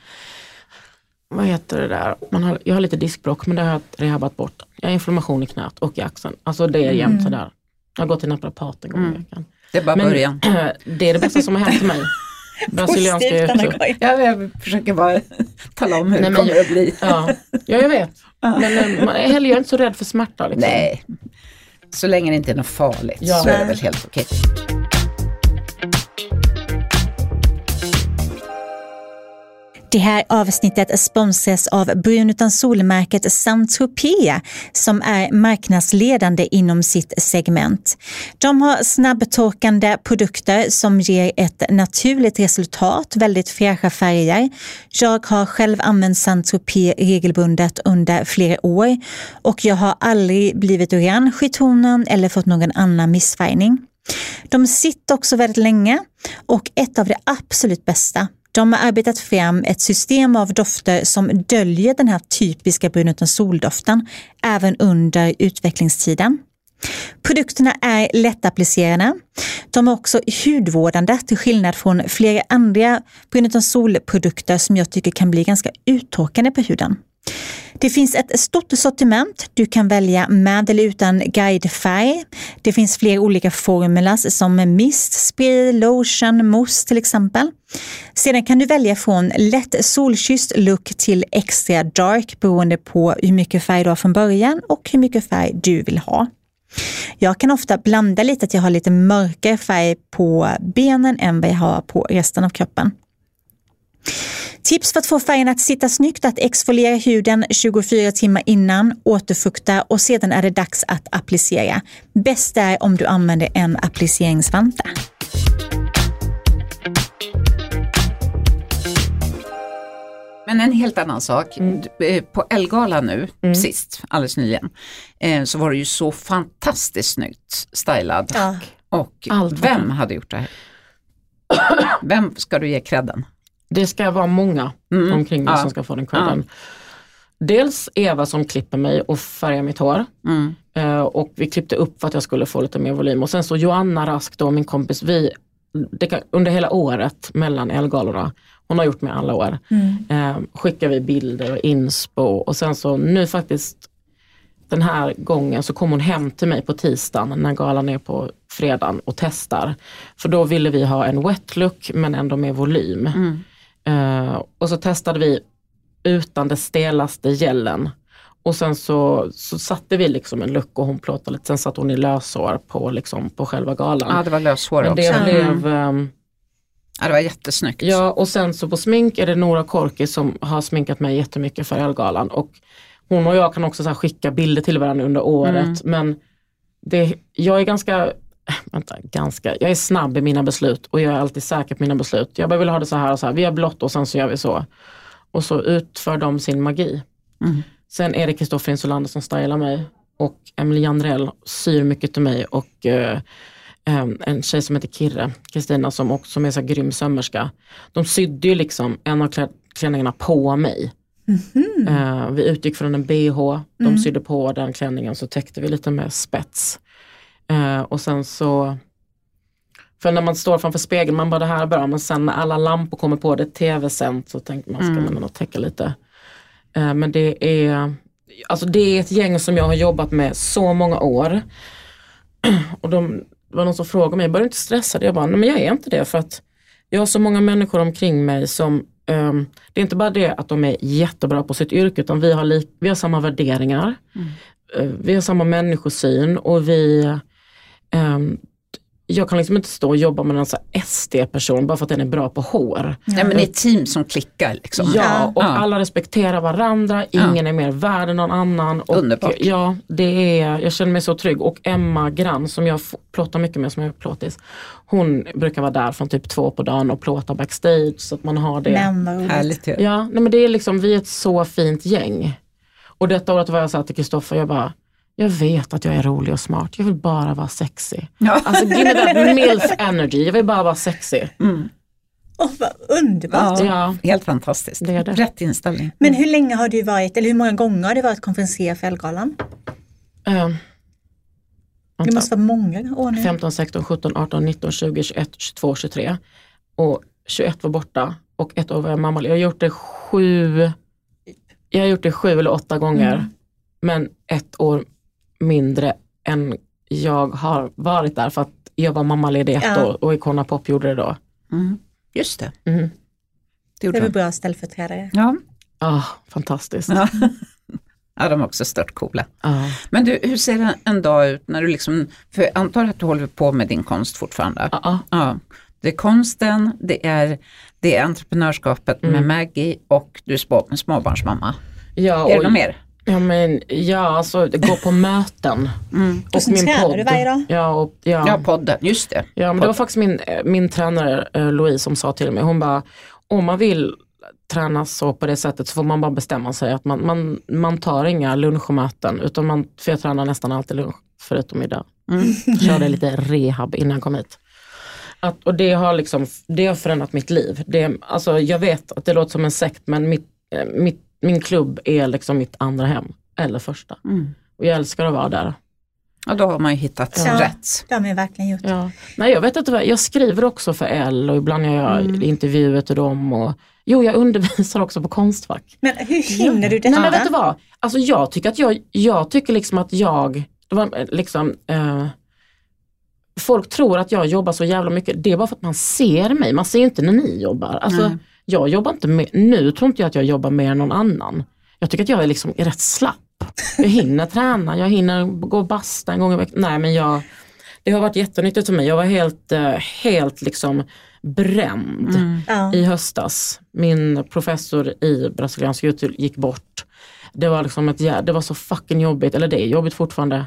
vad heter det där, Man har, jag har lite diskbråck men det har jag rehabat bort. Jag har inflammation i knät och i axeln. Alltså det är jämt mm. sådär. Jag har gått till naprapat en gång mm. i veckan. Det är bara men, början. det är det bästa som har hänt mig. Brasilianska ja, Jag försöker bara tala om hur Nej, det kommer att bli. Ja, ja jag vet. Men eh, man är heller inte så rädd för smärta. Liksom. Nej, så länge det inte är något farligt ja. så är det väl helt okej. Det här avsnittet sponsras av Brun utan solmärket Saint-Tropez som är marknadsledande inom sitt segment. De har snabbtorkande produkter som ger ett naturligt resultat, väldigt fräscha färger. Jag har själv använt Saint-Tropez regelbundet under flera år och jag har aldrig blivit orange i tonen eller fått någon annan missfärgning. De sitter också väldigt länge och ett av det absolut bästa de har arbetat fram ett system av dofter som döljer den här typiska brun utan soldoften även under utvecklingstiden. Produkterna är lättapplicerade. De är också hudvårdande till skillnad från flera andra brun utan solprodukter som jag tycker kan bli ganska uttorkande på huden. Det finns ett stort sortiment. Du kan välja med eller utan guidefärg. Det finns flera olika formulas som mist, spray, lotion, mousse till exempel. Sedan kan du välja från lätt solkysst look till extra dark beroende på hur mycket färg du har från början och hur mycket färg du vill ha. Jag kan ofta blanda lite, att jag har lite mörkare färg på benen än vad jag har på resten av kroppen. Tips för att få färgen att sitta snyggt, att exfoliera huden 24 timmar innan, återfukta och sedan är det dags att applicera. Bäst är om du använder en appliceringsvanta. Men en helt annan sak, mm. Eh, på Elgala nu mm. sist, alldeles nyligen, eh, så var det ju så fantastiskt snyggt stylad. Ja. Och Allt vem hade gjort det här? vem ska du ge credden? Det ska vara många mm. omkring mig ja. som ska få den credden. Ja. Dels Eva som klipper mig och färgar mitt hår. Mm. Uh, och vi klippte upp för att jag skulle få lite mer volym. Och sen så Joanna Rask då, min kompis, vi, kan, under hela året mellan Elgalorna, hon har gjort mig alla år, mm. uh, skickar vi bilder och inspo och sen så nu faktiskt den här gången så kom hon hem till mig på tisdagen när galan är på fredagen och testar. För då ville vi ha en wet look men ändå med volym. Mm. Uh, och så testade vi utan det stelaste gällen. Och sen så, så satte vi liksom en look och hon plåtade lite, sen satte hon i löshår på, liksom, på själva galan. Ja det var löshår Men det också. Blev, um, Ja det var jättesnyggt. Ja och sen så på smink är det Nora Korki som har sminkat mig jättemycket för Elgalan. Och hon och jag kan också så skicka bilder till varandra under året mm. men det, jag är ganska vänta, ganska, jag är snabb i mina beslut och jag är alltid säker på mina beslut. Jag bara vill ha det så här och så här, vi har blått och sen så gör vi så. Och så utför de sin magi. Mm. Sen är det Kristoffer Insulander som stylar mig och Emily Janrell syr mycket till mig och uh, um, en tjej som heter Kirre, Kristina som, också, som är så grym sömmerska. De sydde ju liksom en av klänningarna på mig. Mm -hmm. uh, vi utgick från en bh, de mm. sydde på den klänningen så täckte vi lite med spets. Uh, och sen så för när man står framför spegeln, man bara det här är bra men sen när alla lampor kommer på, det är tv-sänt så tänker man ska mm. man nog täcka lite. Uh, men det är, alltså det är ett gäng som jag har jobbat med så många år. Och de, det var någon som frågade mig, börjar du inte stressad? Jag bara, nej men jag är inte det för att jag har så många människor omkring mig som um, det är inte bara det att de är jättebra på sitt yrke utan vi har, li, vi har samma värderingar. Mm. Uh, vi har samma människosyn och vi um, jag kan liksom inte stå och jobba med någon SD-person bara för att den är bra på hår. Nej men det är ett team som klickar. Liksom. Ja, och ja. alla respekterar varandra, ingen ja. är mer värd än någon annan. Och Underbart. Ja, det är, jag känner mig så trygg. Och Emma Grann som jag plåtar mycket med, som är plåtis, hon brukar vara där från typ två på dagen och plåta backstage så att man har det. Men, Härligt Ja, nej, men det är liksom, vi är ett så fint gäng. Och detta året var jag sa till Kristoffer, jag bara jag vet att jag är rolig och smart, jag vill bara vara sexig. Ja. Alltså give me that milf energy, jag vill bara vara sexig. Mm. Oh, vad underbart! Ja, ja, Helt fantastiskt. Det är det. Rätt inställning. Men hur länge har du varit, eller hur många gånger har du varit konferencier för Elgalan? Um, det måste vara många år nu. 15, 16, 17, 18, 19, 20, 21, 22, 23. Och 21 var borta och ett år var jag mamma. Jag har gjort det sju, jag har gjort det sju eller åtta gånger. Mm. Men ett år mindre än jag har varit där för att jag var mammaledig ett ja. år och Icona Pop gjorde det då. Mm. Just det. Mm. Det, det var bra ställföreträdare. Ja. Ah, fantastiskt. Ja. ja, de är också stört coola. Ah. Men du, hur ser en dag ut när du liksom, för jag antar att du håller på med din konst fortfarande? Ah, ja. Det är konsten, det är, det är entreprenörskapet mm. med Maggie och du är småbarnsmamma. Ja, är det något mer? Ja, men, ja alltså gå på möten. Mm. Och, och min podd. du varje dag? Ja, och, ja. ja, podden, just det. Ja, men det var faktiskt min, min tränare eh, Louise som sa till mig, hon bara, om man vill träna så på det sättet så får man bara bestämma sig att man, man, man tar inga lunchmöten utan man, för jag tränar nästan alltid lunch förutom idag. Mm. Körde lite rehab innan jag kom hit. Att, och det har, liksom, det har förändrat mitt liv. Det, alltså, jag vet att det låter som en sekt men mitt, eh, mitt min klubb är liksom mitt andra hem, eller första. Mm. Och jag älskar att vara där. Ja då har man ju hittat ja, rätt. Det har man verkligen gjort. Ja. Nej, jag vet vad, jag skriver också för L och ibland gör jag mm. intervjuer till dem. Och, jo, jag undervisar också på Konstfack. Men hur hinner du detta? Nej, men vet du vad? Alltså jag tycker att jag, jag tycker liksom att jag, det var liksom, eh, folk tror att jag jobbar så jävla mycket. Det är bara för att man ser mig, man ser inte när ni jobbar. Alltså, mm. Jag jobbar inte med, nu tror inte jag att jag jobbar mer än någon annan. Jag tycker att jag är liksom rätt slapp. Jag hinner träna, jag hinner gå och basta en gång i veckan. Nej men jag, det har varit jättenyttigt för mig. Jag var helt, eh, helt liksom bränd mm. i höstas. Min professor i brasiliansk YouTube gick bort. Det var, liksom ett, det var så fucking jobbigt, eller det är jobbigt fortfarande.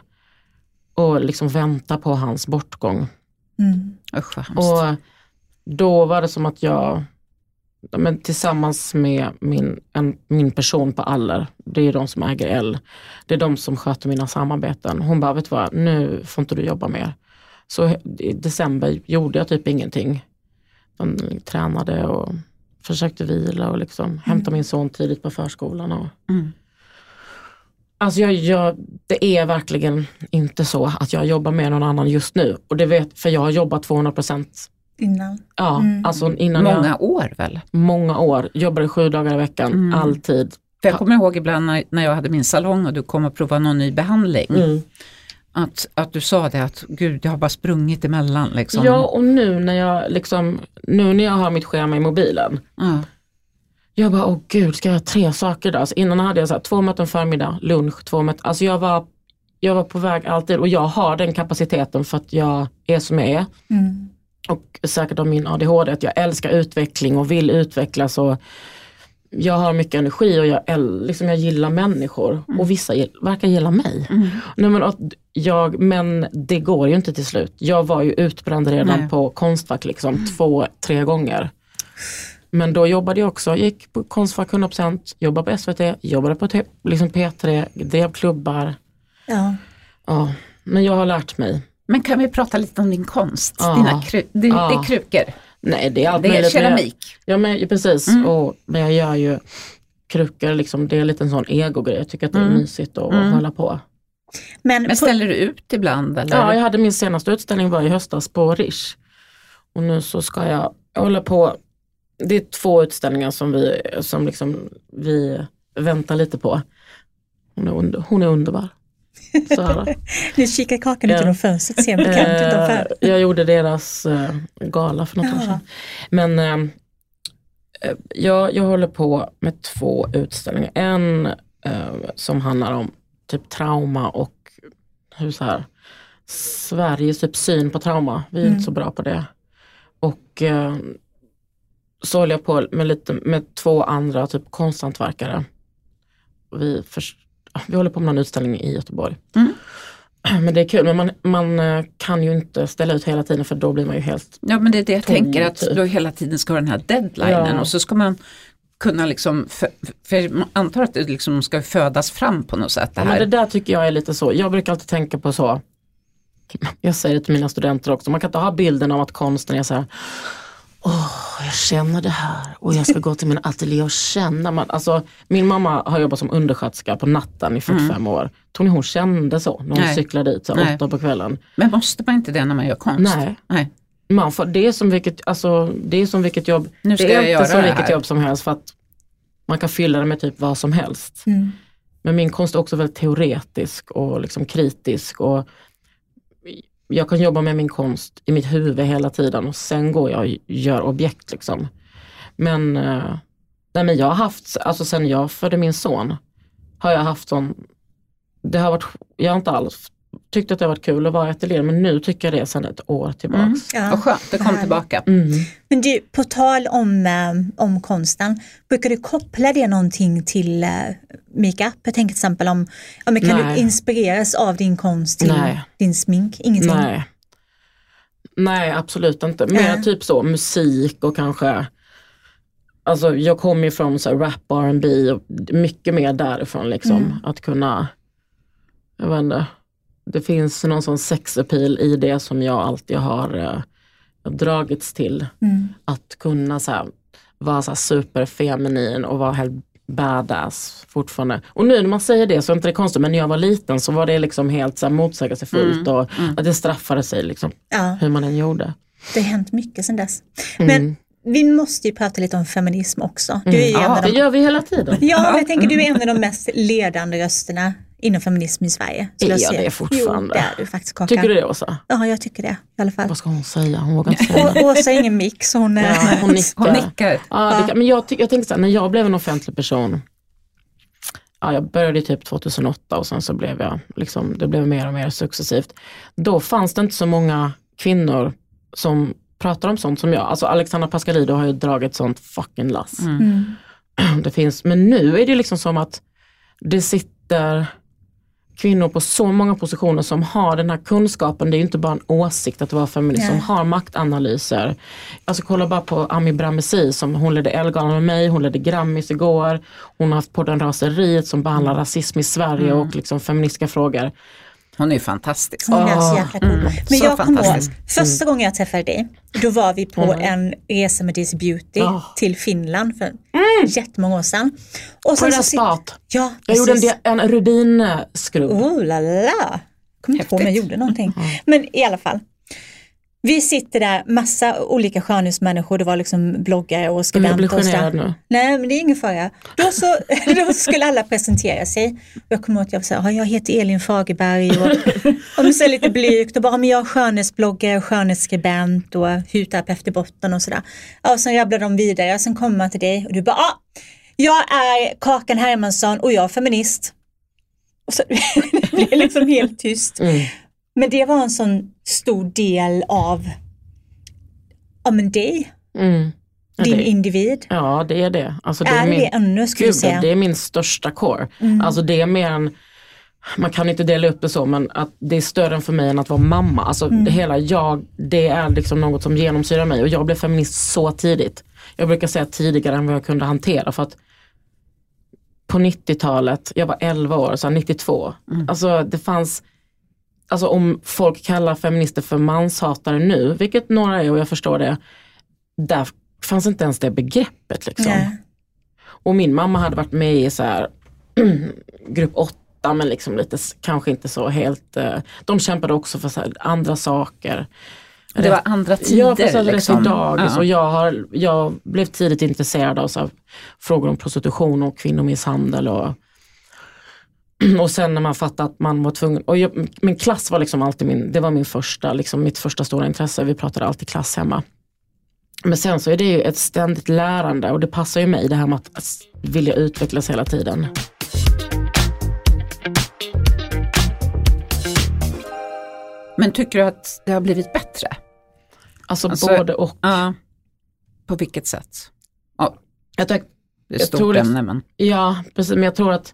Och liksom vänta på hans bortgång. Mm. Usch, och då var det som att jag men tillsammans med min, en, min person på Aller, det är de som äger L. Det är de som sköter mina samarbeten. Hon bara, vet du vad, nu får inte du jobba mer. Så i december gjorde jag typ ingenting. De tränade och försökte vila och liksom mm. hämta min son tidigt på förskolan. Och, mm. Alltså jag, jag, det är verkligen inte så att jag jobbar med någon annan just nu. Och det vet, för jag har jobbat 200 Innan? Ja, mm. alltså innan Många jag, år väl? Många år, jobbade sju dagar i veckan, mm. alltid. För jag kommer ihåg ibland när, när jag hade min salong och du kom och provade någon ny behandling. Mm. Att, att du sa det att gud jag har bara sprungit emellan. Liksom. Ja och nu när jag liksom, nu när jag har mitt schema i mobilen. Mm. Jag bara, åh gud, ska jag ha tre saker då? Alltså innan hade jag så här, två möten förmiddag, lunch, två möten. Alltså jag var, jag var på väg alltid och jag har den kapaciteten för att jag är som jag är. Mm. Och säkert av min ADHD, att jag älskar utveckling och vill utvecklas. Och jag har mycket energi och jag, liksom jag gillar människor mm. och vissa verkar gilla mig. Mm. Nej, men, jag, men det går ju inte till slut. Jag var ju utbränd redan Nej. på Konstfack liksom, mm. två, tre gånger. Men då jobbade jag också, gick på Konstfack 100%, jobbade på SVT, jobbade på liksom P3, drev klubbar. Ja. ja. Men jag har lärt mig. Men kan vi prata lite om din konst? Ja. Dina kru det, ja. det är krukor? Nej det är allt Det är möjligt. keramik? Ja men precis, mm. och, men jag gör ju krukor, liksom, det är lite en sån egogrej. Jag tycker att det är mm. mysigt att mm. hålla på. Men, men ställer du ut ibland? Eller? Ja, jag hade min senaste utställning var i höstas på Rish. Och nu så ska jag, jag hålla på det är två utställningar som vi, som liksom vi väntar lite på. Hon är, under, hon är underbar. nu kikar Kakan ut genom fönstret, ser bekant eh, utanför. jag gjorde deras uh, gala för något Jaha. år sedan. Men uh, jag, jag håller på med två utställningar. En som handlar om typ trauma och hur så här, Sveriges typ syn på trauma. Vi är mm. inte så bra på det. Och så håller jag på med, lite, med två andra typ konsthantverkare. Vi, för, vi håller på med en utställning i Göteborg. Mm. Men det är kul, men man, man eh, kan ju inte ställa ut hela tiden för då blir man ju helt Ja men det är det jag tänker att typ. du hela tiden ska ha den här deadlinen ja. och så ska man kunna liksom, för, för man antar att det liksom ska födas fram på något sätt. Det, här. Ja, men det där tycker jag är lite så, jag brukar alltid tänka på så, jag säger det till mina studenter också, man kan inte ha bilden av att konsten är så här oh, jag känner det här och jag ska gå till min ateljé och känna. Man, alltså, min mamma har jobbat som undersköterska på natten i 45 mm. år. Tror ni hon kände så när hon Nej. cyklade dit så Nej. åtta på kvällen? Men måste man inte det när man gör konst? Nej. Nej. Man får, det, är som vilket, alltså, det är som vilket jobb, nu ska det är inte som vilket jobb som helst för att man kan fylla det med typ vad som helst. Mm. Men min konst är också väldigt teoretisk och liksom kritisk och jag kan jobba med min konst i mitt huvud hela tiden och sen går jag och gör objekt. Liksom. Men, eh, nej, men jag har haft, alltså sen jag födde min son, har jag haft sån, det har varit, jag har inte alls tyckt att det varit kul att vara i ateljén men nu tycker jag det sedan ett år tillbaks. Mm. Ja, Vad skönt, det kom tillbaka. Mm. Men du, på tal om, äh, om konsten, brukar du koppla det någonting till äh, makeup? Jag tänker till exempel om, om kan Nej. du inspireras av din konst till Nej. din smink? Ingenting? Nej. Nej absolut inte, mer äh. typ så musik och kanske Alltså jag kommer ju från så rap, R&B och mycket mer därifrån liksom. Mm. Att kunna, jag vet inte, det finns någon sån sexappeal i det som jag alltid har uh, dragits till. Mm. Att kunna så här, vara så superfeminin och vara helt badass fortfarande. Och nu när man säger det så är det inte det konstigt men när jag var liten så var det liksom helt så här motsägelsefullt mm. och mm. att det straffade sig liksom, ja. hur man än gjorde. Det har hänt mycket sedan dess. Men mm. vi måste ju prata lite om feminism också. Du är mm. ja, de... det gör vi hela tiden. Ja, jag tänker du är en av de mest ledande rösterna inom feminism i Sverige. Är jag, jag det fortfarande? Jo, det är du faktiskt Kakan. Tycker du det Åsa? Ja, jag tycker det i alla fall. Vad ska hon säga? Hon vågar inte säga det. Åsa är ingen mix, hon, ja, hon nickar. Hon nickar. Ja, ja. Men jag, jag tänkte så här, när jag blev en offentlig person, ja, jag började typ 2008 och sen så blev jag, liksom, det blev mer och mer successivt. Då fanns det inte så många kvinnor som pratar om sånt som jag. Alltså Alexandra Pascalido har ju dragit sånt fucking lass. Mm. mm. Det finns, men nu är det liksom som att det sitter kvinnor på så många positioner som har den här kunskapen. Det är inte bara en åsikt att vara feminist, yeah. som har maktanalyser. Alltså kolla bara på Ami Bramesi som hon ledde Elgalan med mig, hon ledde Grammis igår. Hon har haft podden Raseriet som behandlar rasism i Sverige mm. och liksom feministiska frågor. Hon är fantastisk. Hon är så jäkla cool. Mm. Men jag kommer ihåg, första gången jag träffade dig, då var vi på mm. en resa med Daisy Beauty oh. till Finland för mm. jättemånga år sedan. Och sen på det där spat. Ja, jag gjorde en, en rubinskrubb. Oh la la. Kommer inte ihåg om jag gjorde någonting. Mm. Men i alla fall, vi sitter där, massa olika skönhetsmänniskor, det var liksom bloggare och skribenter. Jag blir generad nu. Nej, men det är ingen fara. Då, så, då skulle alla presentera sig. Jag kommer ihåg att jag sa, jag heter Elin Fagerberg och, och så lite blygt och bara, men jag är skönhetsbloggare, skönhetsskribent och hudterapeut i botten och sådär. Ja, och sen rabblade de vidare, sen kommer man till dig och du bara, ah, jag är Kakan Hermansson och jag är feminist. Och så det blir liksom helt tyst. Mm. Men det var en sån stor del av ja, men dig. Mm. Din det, individ. Ja det är det. Alltså, det är, är min, det ännu skulle gud, säga? Det är min största core. Mm. Alltså det är mer än man kan inte dela upp det så men att det är större än för mig än att vara mamma. Alltså mm. det hela jag, det är liksom något som genomsyrar mig och jag blev feminist så tidigt. Jag brukar säga tidigare än vad jag kunde hantera för att på 90-talet, jag var 11 år, så 92, mm. alltså det fanns alltså om folk kallar feminister för manshatare nu, vilket några är och jag förstår det, där fanns inte ens det begreppet. Liksom. Nej. Och min mamma hade varit med i så här, grupp 8 men liksom lite, kanske inte så helt, eh, de kämpade också för så här, andra saker. Det var andra tider. Ja, precis, liksom. dagis ja. och jag, har, jag blev tidigt intresserad av så här, frågor om prostitution och kvinnomisshandel och och sen när man fattade att man var tvungen, och jag, min klass var liksom alltid min, det var min första, liksom mitt första stora intresse, vi pratade alltid klass hemma. Men sen så är det ju ett ständigt lärande och det passar ju mig det här med att vilja utvecklas hela tiden. Men tycker du att det har blivit bättre? Alltså, alltså både och. Ja, på vilket sätt? Ja, jag, det är ett stort ämne men. Ja, precis, men jag tror att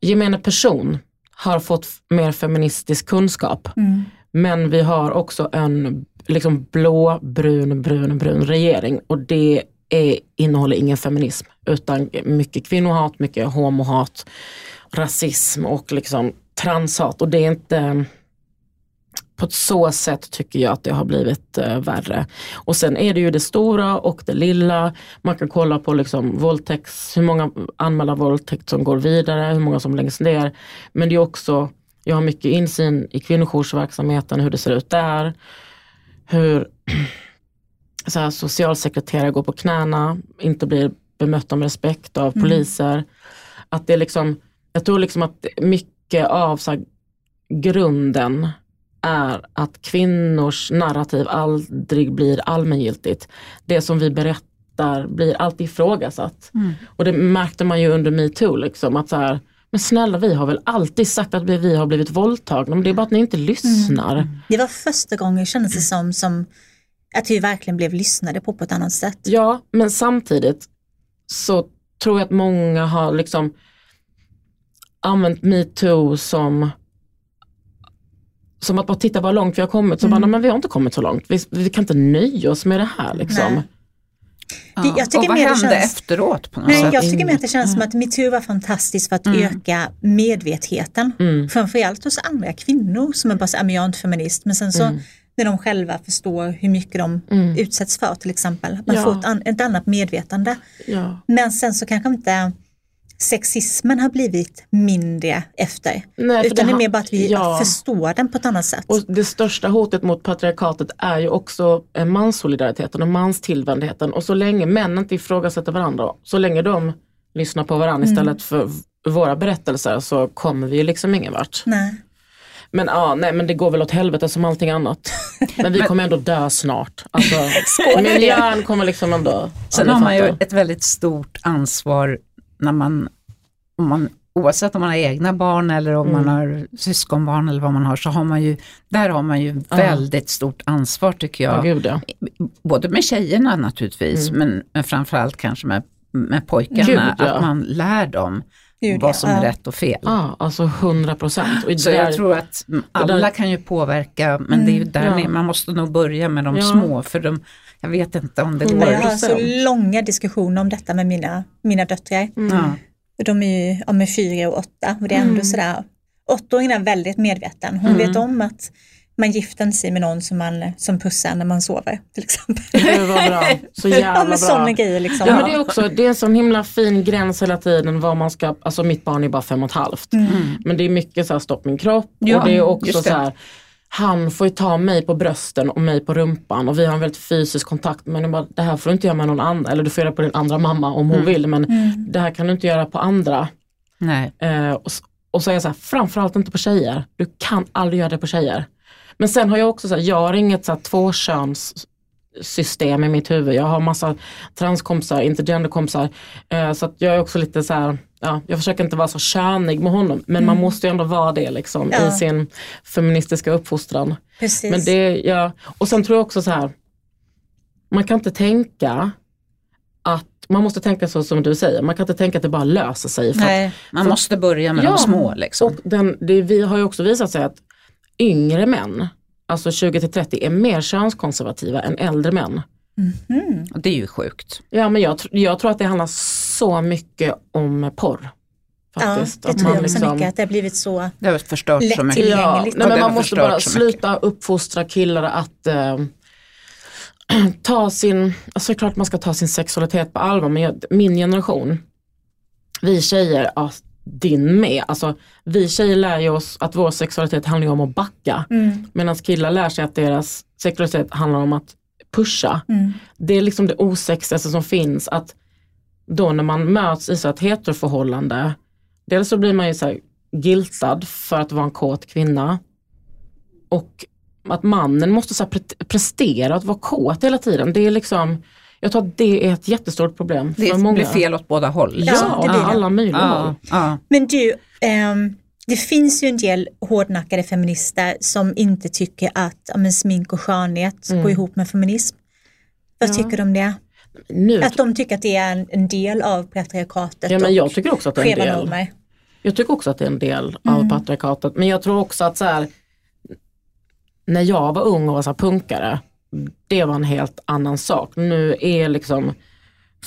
gemene person har fått mer feministisk kunskap. Mm. Men vi har också en liksom blå, brun, brun, brun regering och det är, innehåller ingen feminism utan mycket kvinnohat, mycket homohat, rasism och liksom transhat och det är inte på ett så sätt tycker jag att det har blivit uh, värre. Och sen är det ju det stora och det lilla. Man kan kolla på liksom våldtäkts, hur många anmälda våldtäkt som går vidare, hur många som läggs ner. Men det är också, jag har mycket insyn i kvinnojoursverksamheten, hur det ser ut där. Hur så här, socialsekreterare går på knäna, inte blir bemötta med respekt av mm. poliser. Att det är liksom, jag tror liksom att mycket av så här, grunden är att kvinnors narrativ aldrig blir allmängiltigt. Det som vi berättar blir alltid ifrågasatt. Mm. Och det märkte man ju under metoo, liksom, att så här, men snälla vi har väl alltid sagt att vi har blivit våldtagna, men det är bara att ni inte lyssnar. Mm. Det var första gången kändes det som, som att vi verkligen blev lyssnade på på ett annat sätt. Ja, men samtidigt så tror jag att många har liksom använt metoo som som att bara titta vad långt vi har kommit. Så mm. bara, men vi har inte kommit så långt. Vi, vi kan inte nöja oss med det här. Liksom. Ja. Det, och vad hände känns, efteråt? På något nej, sätt? Jag tycker mer att det känns som att metoo var fantastiskt för att mm. öka medvetenheten. Mm. Framförallt hos andra kvinnor som är bara så, jag är inte feminist. Men sen så mm. när de själva förstår hur mycket de mm. utsätts för till exempel. Man ja. får ett, an, ett annat medvetande. Ja. Men sen så kanske inte sexismen har blivit mindre efter. Nej, utan det, är mer bara att vi ja. förstår den på ett annat sätt. Och Det största hotet mot patriarkatet är ju också manssolidariteten och manstillvändheten. Och så länge män inte ifrågasätter varandra, så länge de lyssnar på varandra mm. istället för våra berättelser så kommer vi ju liksom ingen vart. Nej. Men ja, nej men det går väl åt helvete som allting annat. Men vi kommer ändå dö snart. Alltså, miljön kommer liksom ändå... Sen har man ju ett väldigt stort ansvar när man, om man oavsett om man har egna barn eller om mm. man har syskonbarn eller vad man har, så har man ju, där har man ju ah. väldigt stort ansvar tycker jag. Oh, Gud, ja. Både med tjejerna naturligtvis, mm. men, men framförallt kanske med, med pojkarna, Gud, ja. att man lär dem vad som är rätt och fel. Ja, alltså 100 procent. Så jag tror att alla kan ju påverka, men mm, det är ju mm. där ja. man måste nog börja med de ja. små, för de, jag vet inte om det går. Jag har så långa diskussioner om detta med mina, mina döttrar. Mm. Ja. De är ju är fyra och åtta och det är ändå mm. sådär, åttaåringen är väldigt medveten. Hon mm. vet om att man gifter sig med någon som man som pussar när man sover till exempel. Det var bra. Så jävla ja, bra. Sådana grejer liksom. Ja, men det är också, det är en sån himla fin gräns hela tiden vad man ska, alltså mitt barn är bara fem och ett halvt. Mm. Men det är mycket så här stopp min kropp ja, och det är också så här han får ju ta mig på brösten och mig på rumpan och vi har en väldigt fysisk kontakt. Men bara, det här får du inte göra med någon annan, eller du får göra på din andra mamma om hon mm. vill men mm. det här kan du inte göra på andra. Nej. Eh, och, och så är jag så här, framförallt inte på tjejer. Du kan aldrig göra det på tjejer. Men sen har jag också så här, jag har inget så här tvåkönssystem i mitt huvud. Jag har massa transkompisar, intergenderkompisar. Eh, så att jag är också lite så här, ja, jag försöker inte vara så könig med honom men mm. man måste ju ändå vara det liksom ja. i sin feministiska uppfostran. Precis. Men det, ja, och sen tror jag också så här, man kan inte tänka att man måste tänka så som du säger, man kan inte tänka att det bara löser sig. Nej, att, man för, måste börja med ja, de små. Liksom. Och den, det, vi har ju också visat sig att yngre män, alltså 20 till 30, är mer könskonservativa än äldre män. Mm. Och det är ju sjukt. Ja men jag, jag tror att det handlar så mycket om porr. Faktiskt. Ja, det tror jag också liksom, mycket, att det har blivit så Det har förstört så mycket. Ja, nej, men man måste bara sluta uppfostra killar att äh, ta sin, alltså klart man ska ta sin sexualitet på allvar men jag, min generation, vi tjejer, ja, din med. Alltså, vi tjejer lär ju oss att vår sexualitet handlar om att backa. Mm. Medan killar lär sig att deras sexualitet handlar om att pusha. Mm. Det är liksom det osexigaste som finns. att Då när man möts i så ett heteroförhållande, dels så blir man ju så här giltad för att vara en kåt kvinna. Och att mannen måste så prestera att vara kåt hela tiden. Det är liksom jag tror att det är ett jättestort problem det för många. Det blir fel åt båda håll. Ja, ja det blir alla möjliga ja, håll. Ja. Men du, um, det finns ju en del hårdnackade feminister som inte tycker att men, smink och skönhet mm. går ihop med feminism. Vad tycker du om det? Nu. Att de tycker att det är en, en del av patriarkatet ja, men jag tycker också att det är en del. Normer. Jag tycker också att det är en del mm. av patriarkatet. Men jag tror också att så här, när jag var ung och var så punkare, det var en helt annan sak. Nu är liksom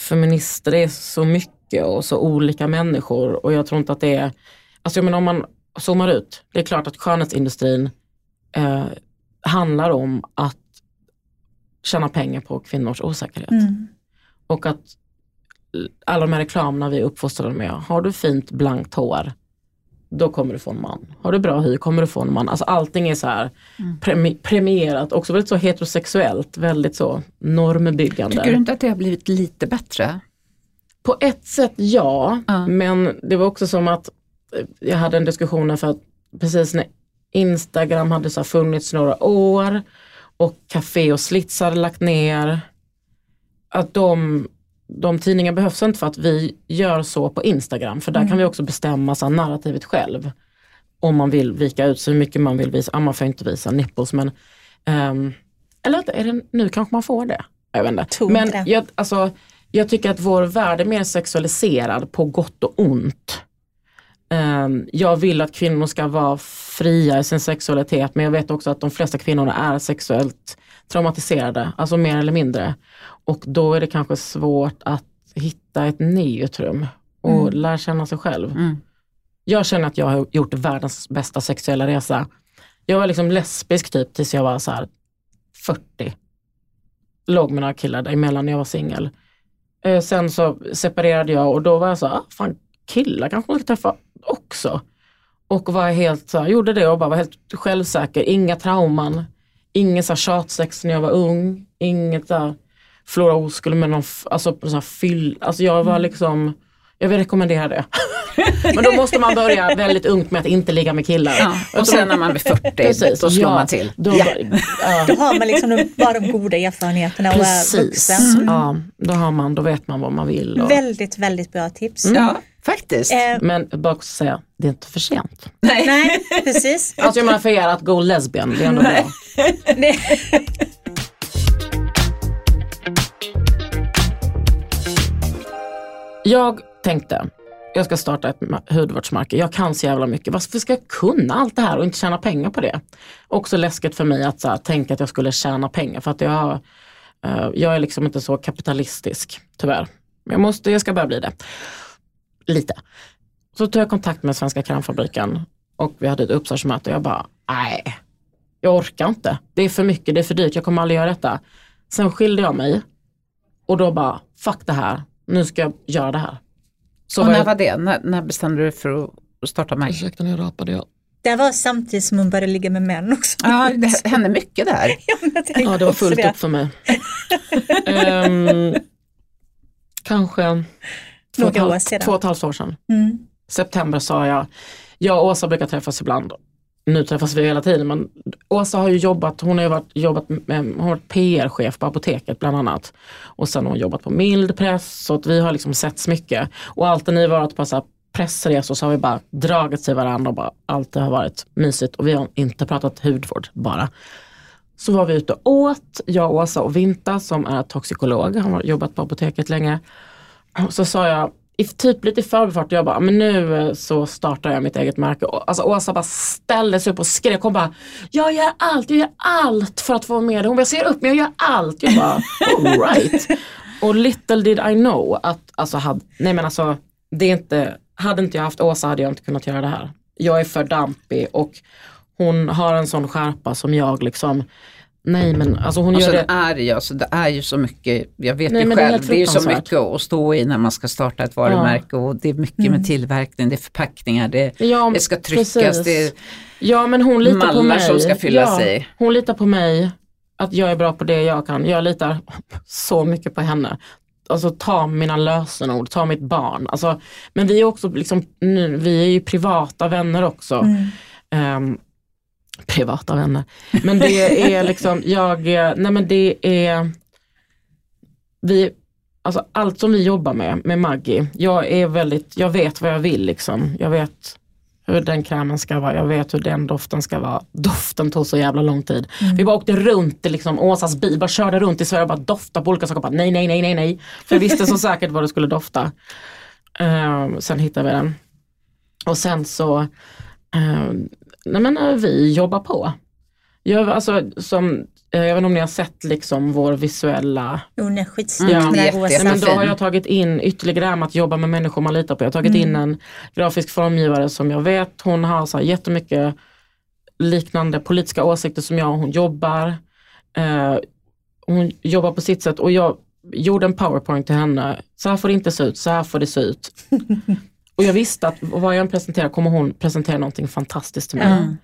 feminister, är så mycket och så olika människor och jag tror inte att det är, alltså jag menar om man zoomar ut, det är klart att skönhetsindustrin eh, handlar om att tjäna pengar på kvinnors osäkerhet. Mm. Och att alla de här reklamerna vi är uppfostrade med, har du fint blankt hår, då kommer du få en man. Har du bra hy kommer du få en man. Alltså allting är så här mm. premi premierat, också väldigt så heterosexuellt, väldigt så normbyggande. Tycker du inte att det har blivit lite bättre? På ett sätt ja, mm. men det var också som att eh, jag hade en diskussion för att precis när Instagram hade så funnits några år och Café och Slits hade lagt ner, att de de tidningarna behövs inte för att vi gör så på Instagram för där mm. kan vi också bestämma så narrativet själv. Om man vill vika ut så hur mycket man vill visa, ah, man får inte visa nipples men um, eller är det, nu kanske man får det. Jag vet inte. Men jag, alltså, jag tycker att vår värld är mer sexualiserad på gott och ont. Um, jag vill att kvinnor ska vara fria i sin sexualitet men jag vet också att de flesta kvinnorna är sexuellt traumatiserade, alltså mer eller mindre. Och då är det kanske svårt att hitta ett neutrum och mm. lära känna sig själv. Mm. Jag känner att jag har gjort världens bästa sexuella resa. Jag var liksom lesbisk typ tills jag var så här 40. Låg med några killar däremellan när jag var singel. Eh, sen så separerade jag och då var jag så här, ah, fan killar kanske man ska träffa också. Och var helt så här, gjorde det och bara var helt självsäker, inga trauman. Inget så tjatsex när jag var ung, inget så Flora O skulle med någon, alltså, så fyll, alltså jag var mm. liksom, jag vill rekommendera det. Men då måste man börja väldigt ungt med att inte ligga med killar. Ja, och sen när man blir 40, Precis, då slår ja, man till. Då, ja. ja. då har man liksom bara de goda erfarenheterna och Precis. är vuxen. Mm. Ja, då, har man, då vet man vad man vill. Och... Väldigt, väldigt bra tips. Mm. Ja, faktiskt. Eh. Men bara också säga, det är inte för sent. Nej, Nej precis. Alltså jag menar för er att gå lesbian, det är ändå bra. Jag tänkte, jag ska starta ett hudvårdsmärke. Jag kan så jävla mycket. Varför ska jag kunna allt det här och inte tjäna pengar på det? Också läskigt för mig att så här, tänka att jag skulle tjäna pengar för att jag, uh, jag är liksom inte så kapitalistisk tyvärr. Men jag, måste, jag ska börja bli det. Lite. Så tog jag kontakt med Svenska Krämfabriken och vi hade ett uppstartsmöte och jag bara, nej, jag orkar inte. Det är för mycket, det är för dyrt, jag kommer aldrig göra detta. Sen skilde jag mig och då bara, fuck det här, nu ska jag göra det här. Så och när jag... var det? När, när bestämde du dig för att starta märket? Ursäkta, nu rapade jag. Det var samtidigt som hon började ligga med män också. Ja, det hände mycket där. ja, det var fullt upp för mig. um, kanske två, Några år sedan. två och ett halvt år sedan. Mm. September sa jag, jag och Åsa brukar träffas ibland. Nu träffas vi hela tiden men Åsa har ju jobbat, hon har ju varit, jobbat med, hon har varit PR-chef på apoteket bland annat. Och sen har hon jobbat på Mildpress så att vi har liksom setts mycket. Och alltid när vi varit på så pressresor så har vi bara dragit till varandra och bara alltid har varit mysigt och vi har inte pratat hudvård bara. Så var vi ute och åt, jag, Åsa och Vinta som är toxikolog, han har jobbat på apoteket länge. Så sa jag, i typ lite i förbifart, jag bara, men nu eh, så startar jag mitt eget märke. Alltså Åsa bara ställde sig upp och skrek, hon bara, jag gör allt, jag gör allt för att få vara med Hon bara, jag ser upp men jag gör allt. Jag bara, alright. och little did I know att, alltså, hade, nej men alltså, det är inte, hade inte jag haft Åsa hade jag inte kunnat göra det här. Jag är för dampig och hon har en sån skärpa som jag liksom Nej men alltså hon alltså, gör det. Är alltså, det är ju så mycket, jag vet Nej, ju själv, det är, det är så mycket att stå i när man ska starta ett varumärke ja. och det är mycket mm. med tillverkning, det är förpackningar, det, ja, det ska tryckas, precis. det är ja, men hon litar på mig. som ska fyllas ja, i. Hon litar på mig, att jag är bra på det jag kan. Jag litar så mycket på henne. Alltså ta mina lösenord, ta mitt barn. Alltså, men vi är också liksom, nu, vi är ju privata vänner också. Mm. Um, privata vänner. Men det är liksom, jag, nej men det är, vi, alltså allt som vi jobbar med, med Maggie, jag är väldigt, jag vet vad jag vill liksom. Jag vet hur den krämen ska vara, jag vet hur den doften ska vara. Doften tog så jävla lång tid. Mm. Vi bara åkte runt i liksom, Åsas bil, bara körde runt i Sverige och bara doftade på olika saker. Bara, nej, nej, nej, nej, nej. För jag visste så säkert vad det skulle dofta. Uh, sen hittade vi den. Och sen så, uh, nej men uh, vi jobbar på. Jag, alltså, som, jag vet inte om ni har sett liksom vår visuella... Jo, den är skitsnygg. Mm, ja. men då har jag tagit in ytterligare med att jobba med människor man litar på. Jag har tagit mm. in en grafisk formgivare som jag vet, hon har så här jättemycket liknande politiska åsikter som jag. Hon jobbar, eh, hon jobbar på sitt sätt och jag gjorde en powerpoint till henne. Så här får det inte se ut, så här får det se ut. och jag visste att vad jag än presenterar kommer hon presentera någonting fantastiskt till mig. Mm.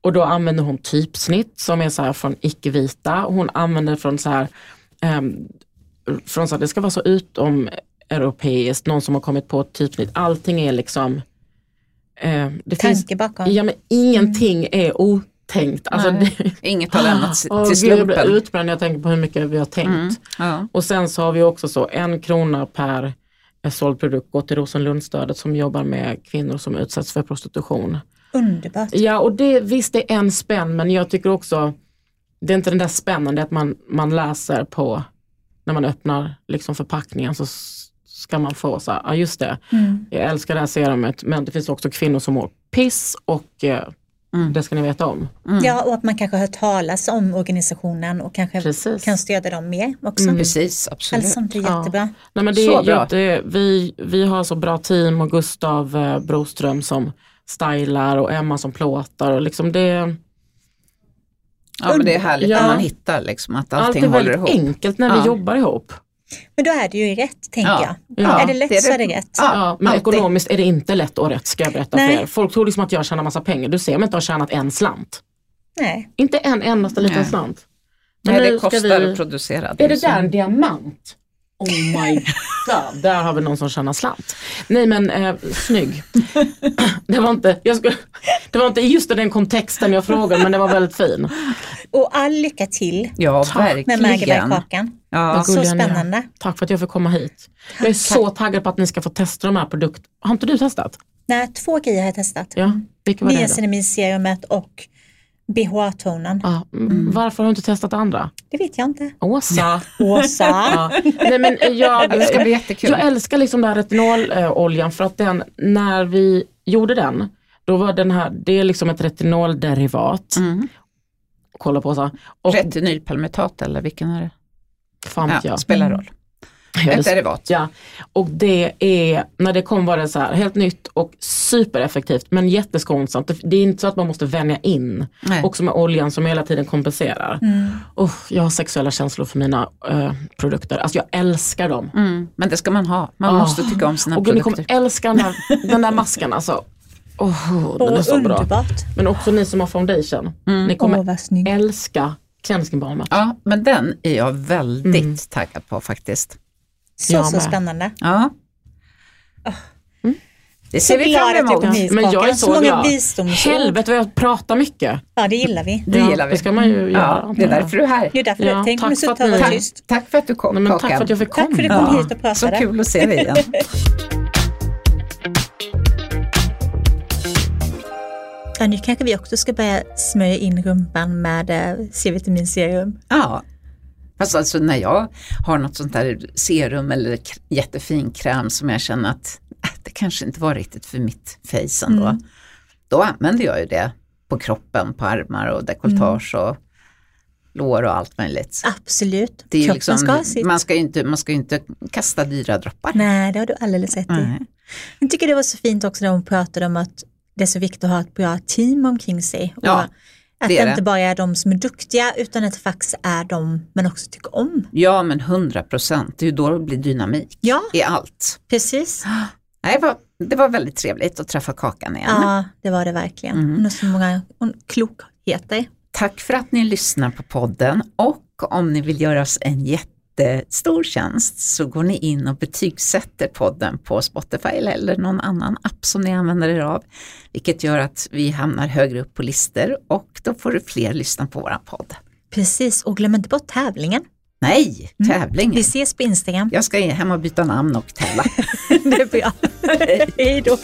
Och då använder hon typsnitt som är så här från icke-vita. Hon använder från så här, um, från så här, det ska vara så utom europeiskt, någon som har kommit på ett typsnitt. Allting är liksom uh, det Tanke finns, bakom. Ja men ingenting mm. är otänkt. Alltså, det, Inget har lämnats till oh, slumpen. Jag blir utbränd när jag tänker på hur mycket vi har tänkt. Mm. Ja. Och sen så har vi också så en krona per såld produkt går till Rosenlundstödet som jobbar med kvinnor som utsätts för prostitution. Underbart. Ja och det, visst det är en spänn men jag tycker också, det är inte den där spännen, det är att man, man läser på, när man öppnar liksom förpackningen så ska man få så här, ja just det, mm. jag älskar det här serumet men det finns också kvinnor som mår piss och eh, Mm. Det ska ni veta om. Mm. Ja, och att man kanske har hört talas om organisationen och kanske Precis. kan stödja dem mer också. Mm. Precis, absolut. Allt sånt är jättebra. Ja. Nej, men det, så bra. Det, vi, vi har så bra team och Gustav eh, Broström som stylar och Emma som plåtar. Och liksom det, ja men det är härligt ja. när man hittar liksom att allting Allt håller ihop. Allt är väldigt enkelt när ja. vi jobbar ihop. Men då är det ju rätt tänker ja. jag. Ja. Är det lätt det är det. så är det rätt. Ja, men alltid. ekonomiskt är det inte lätt och rätt ska jag berätta Nej. för er. Folk tror liksom att jag tjänar massa pengar. Du ser mig inte ha tjänat en slant. Nej. Inte en endaste liten slant. Men Nej det kostar vi... att producera. Det är det där en diamant? Oh my god, där har vi någon som tjänar slant. Nej men eh, snygg. Det var, inte, jag skulle, det var inte just i den kontexten jag frågade men det var väldigt fin. Och all lycka till ja, verkligen. med Maggebergkakan. Ja. Så spännande. Tack för att jag fick komma hit. Jag är så taggad på att ni ska få testa de här produkterna. Har inte du testat? Nej, två grejer har jag testat. Ja, vilka var det Niacinamidserumet och BHA-tonen. Ja, mm. Varför har du inte testat andra? Det vet jag inte. Åsa. Åsa. Ja. Nej, men jag, Det ska bli jättekul. jag älskar liksom den här retinololjan för att den, när vi gjorde den, då var den här, det är liksom ett retinolderivat. Mm. Kolla på så. Och Retinylpalmitat eller vilken är det? fan Ja, jag. spelar roll. Ett det- derivat. Ja, och det är, när det kom var det så här helt nytt och supereffektivt men jätteskonsamt. Det- är inte så att man måste vänja in. Nej. Också med oljan som hela tiden kompenserar. Mm. Oh, jag har sexuella känslor för mina eh, produkter. Alltså jag älskar dem. Mm, men det ska man ha. Man Ah. måste tycka om sina Och gud, ni produkter. kommer älska den där, den där masken alltså. Oh, den är så bra. Men också ni som har foundation. Ni kommer snygg. älska cleansing balmet. Ja, men den är jag väldigt Mm. taggad på faktiskt. Så, Jag så med. spännande. Ja. Det ser Så vi fram emot. kom hit Men jag är så, så många glad. visdomsord. Helvete vad jag pratar mycket. Ja, det gillar vi. Det Ja, gillar vi. Det ska man ju göra. Ja, det är jag. därför du är här. Det är därför Ja, tänk om du tack för suttit och att varit tyst. Tack för att du kom Nej, men tack för att jag fick Tack komma. för att du kom Ja, hit och Så pratade. kul att se dig igen. Ja, nu kanske vi också ska börja smörja in rumpan med eh, C-vitaminserum. Ja. Fast alltså när jag har något sånt där serum eller jättefin kräm som jag känner att äh, det kanske inte var riktigt för mitt face ändå. Mm. Då använder jag ju det på kroppen, på armar och dekolletage och lår och allt möjligt. Absolut. Det är Kroppen liksom, ska ha sitt. man, ska ju inte, man ska inte kasta dyra droppar. Nej, det har du alldeles rätt i. Jag tycker det var så fint också när hon pratade om att det är så viktigt att ha ett bra team omkring sig. Och Ja, att det det inte bara är de som är duktiga utan att det faktiskt är de man också tycker om. Ja men 100 procent, det är ju då det blir dynamik Ja. i allt. Precis. Nej, det, var, det var väldigt trevligt att träffa Kakan igen. Ja, det var det verkligen. Mm. Hon har så många klokheter. Tack för att ni lyssnar på podden och om ni vill göra oss en jättestor tjänst så går ni in och betygsätter podden på Spotify eller någon annan app som ni använder er av. Vilket gör att vi hamnar högre upp på listor och då får du fler lyssna på våran podd. Precis, och glöm inte bort tävlingen. Nej, tävlingen. Vi ses på Instagram. Jag ska hem och byta namn och tävla. det är bra. Hej då.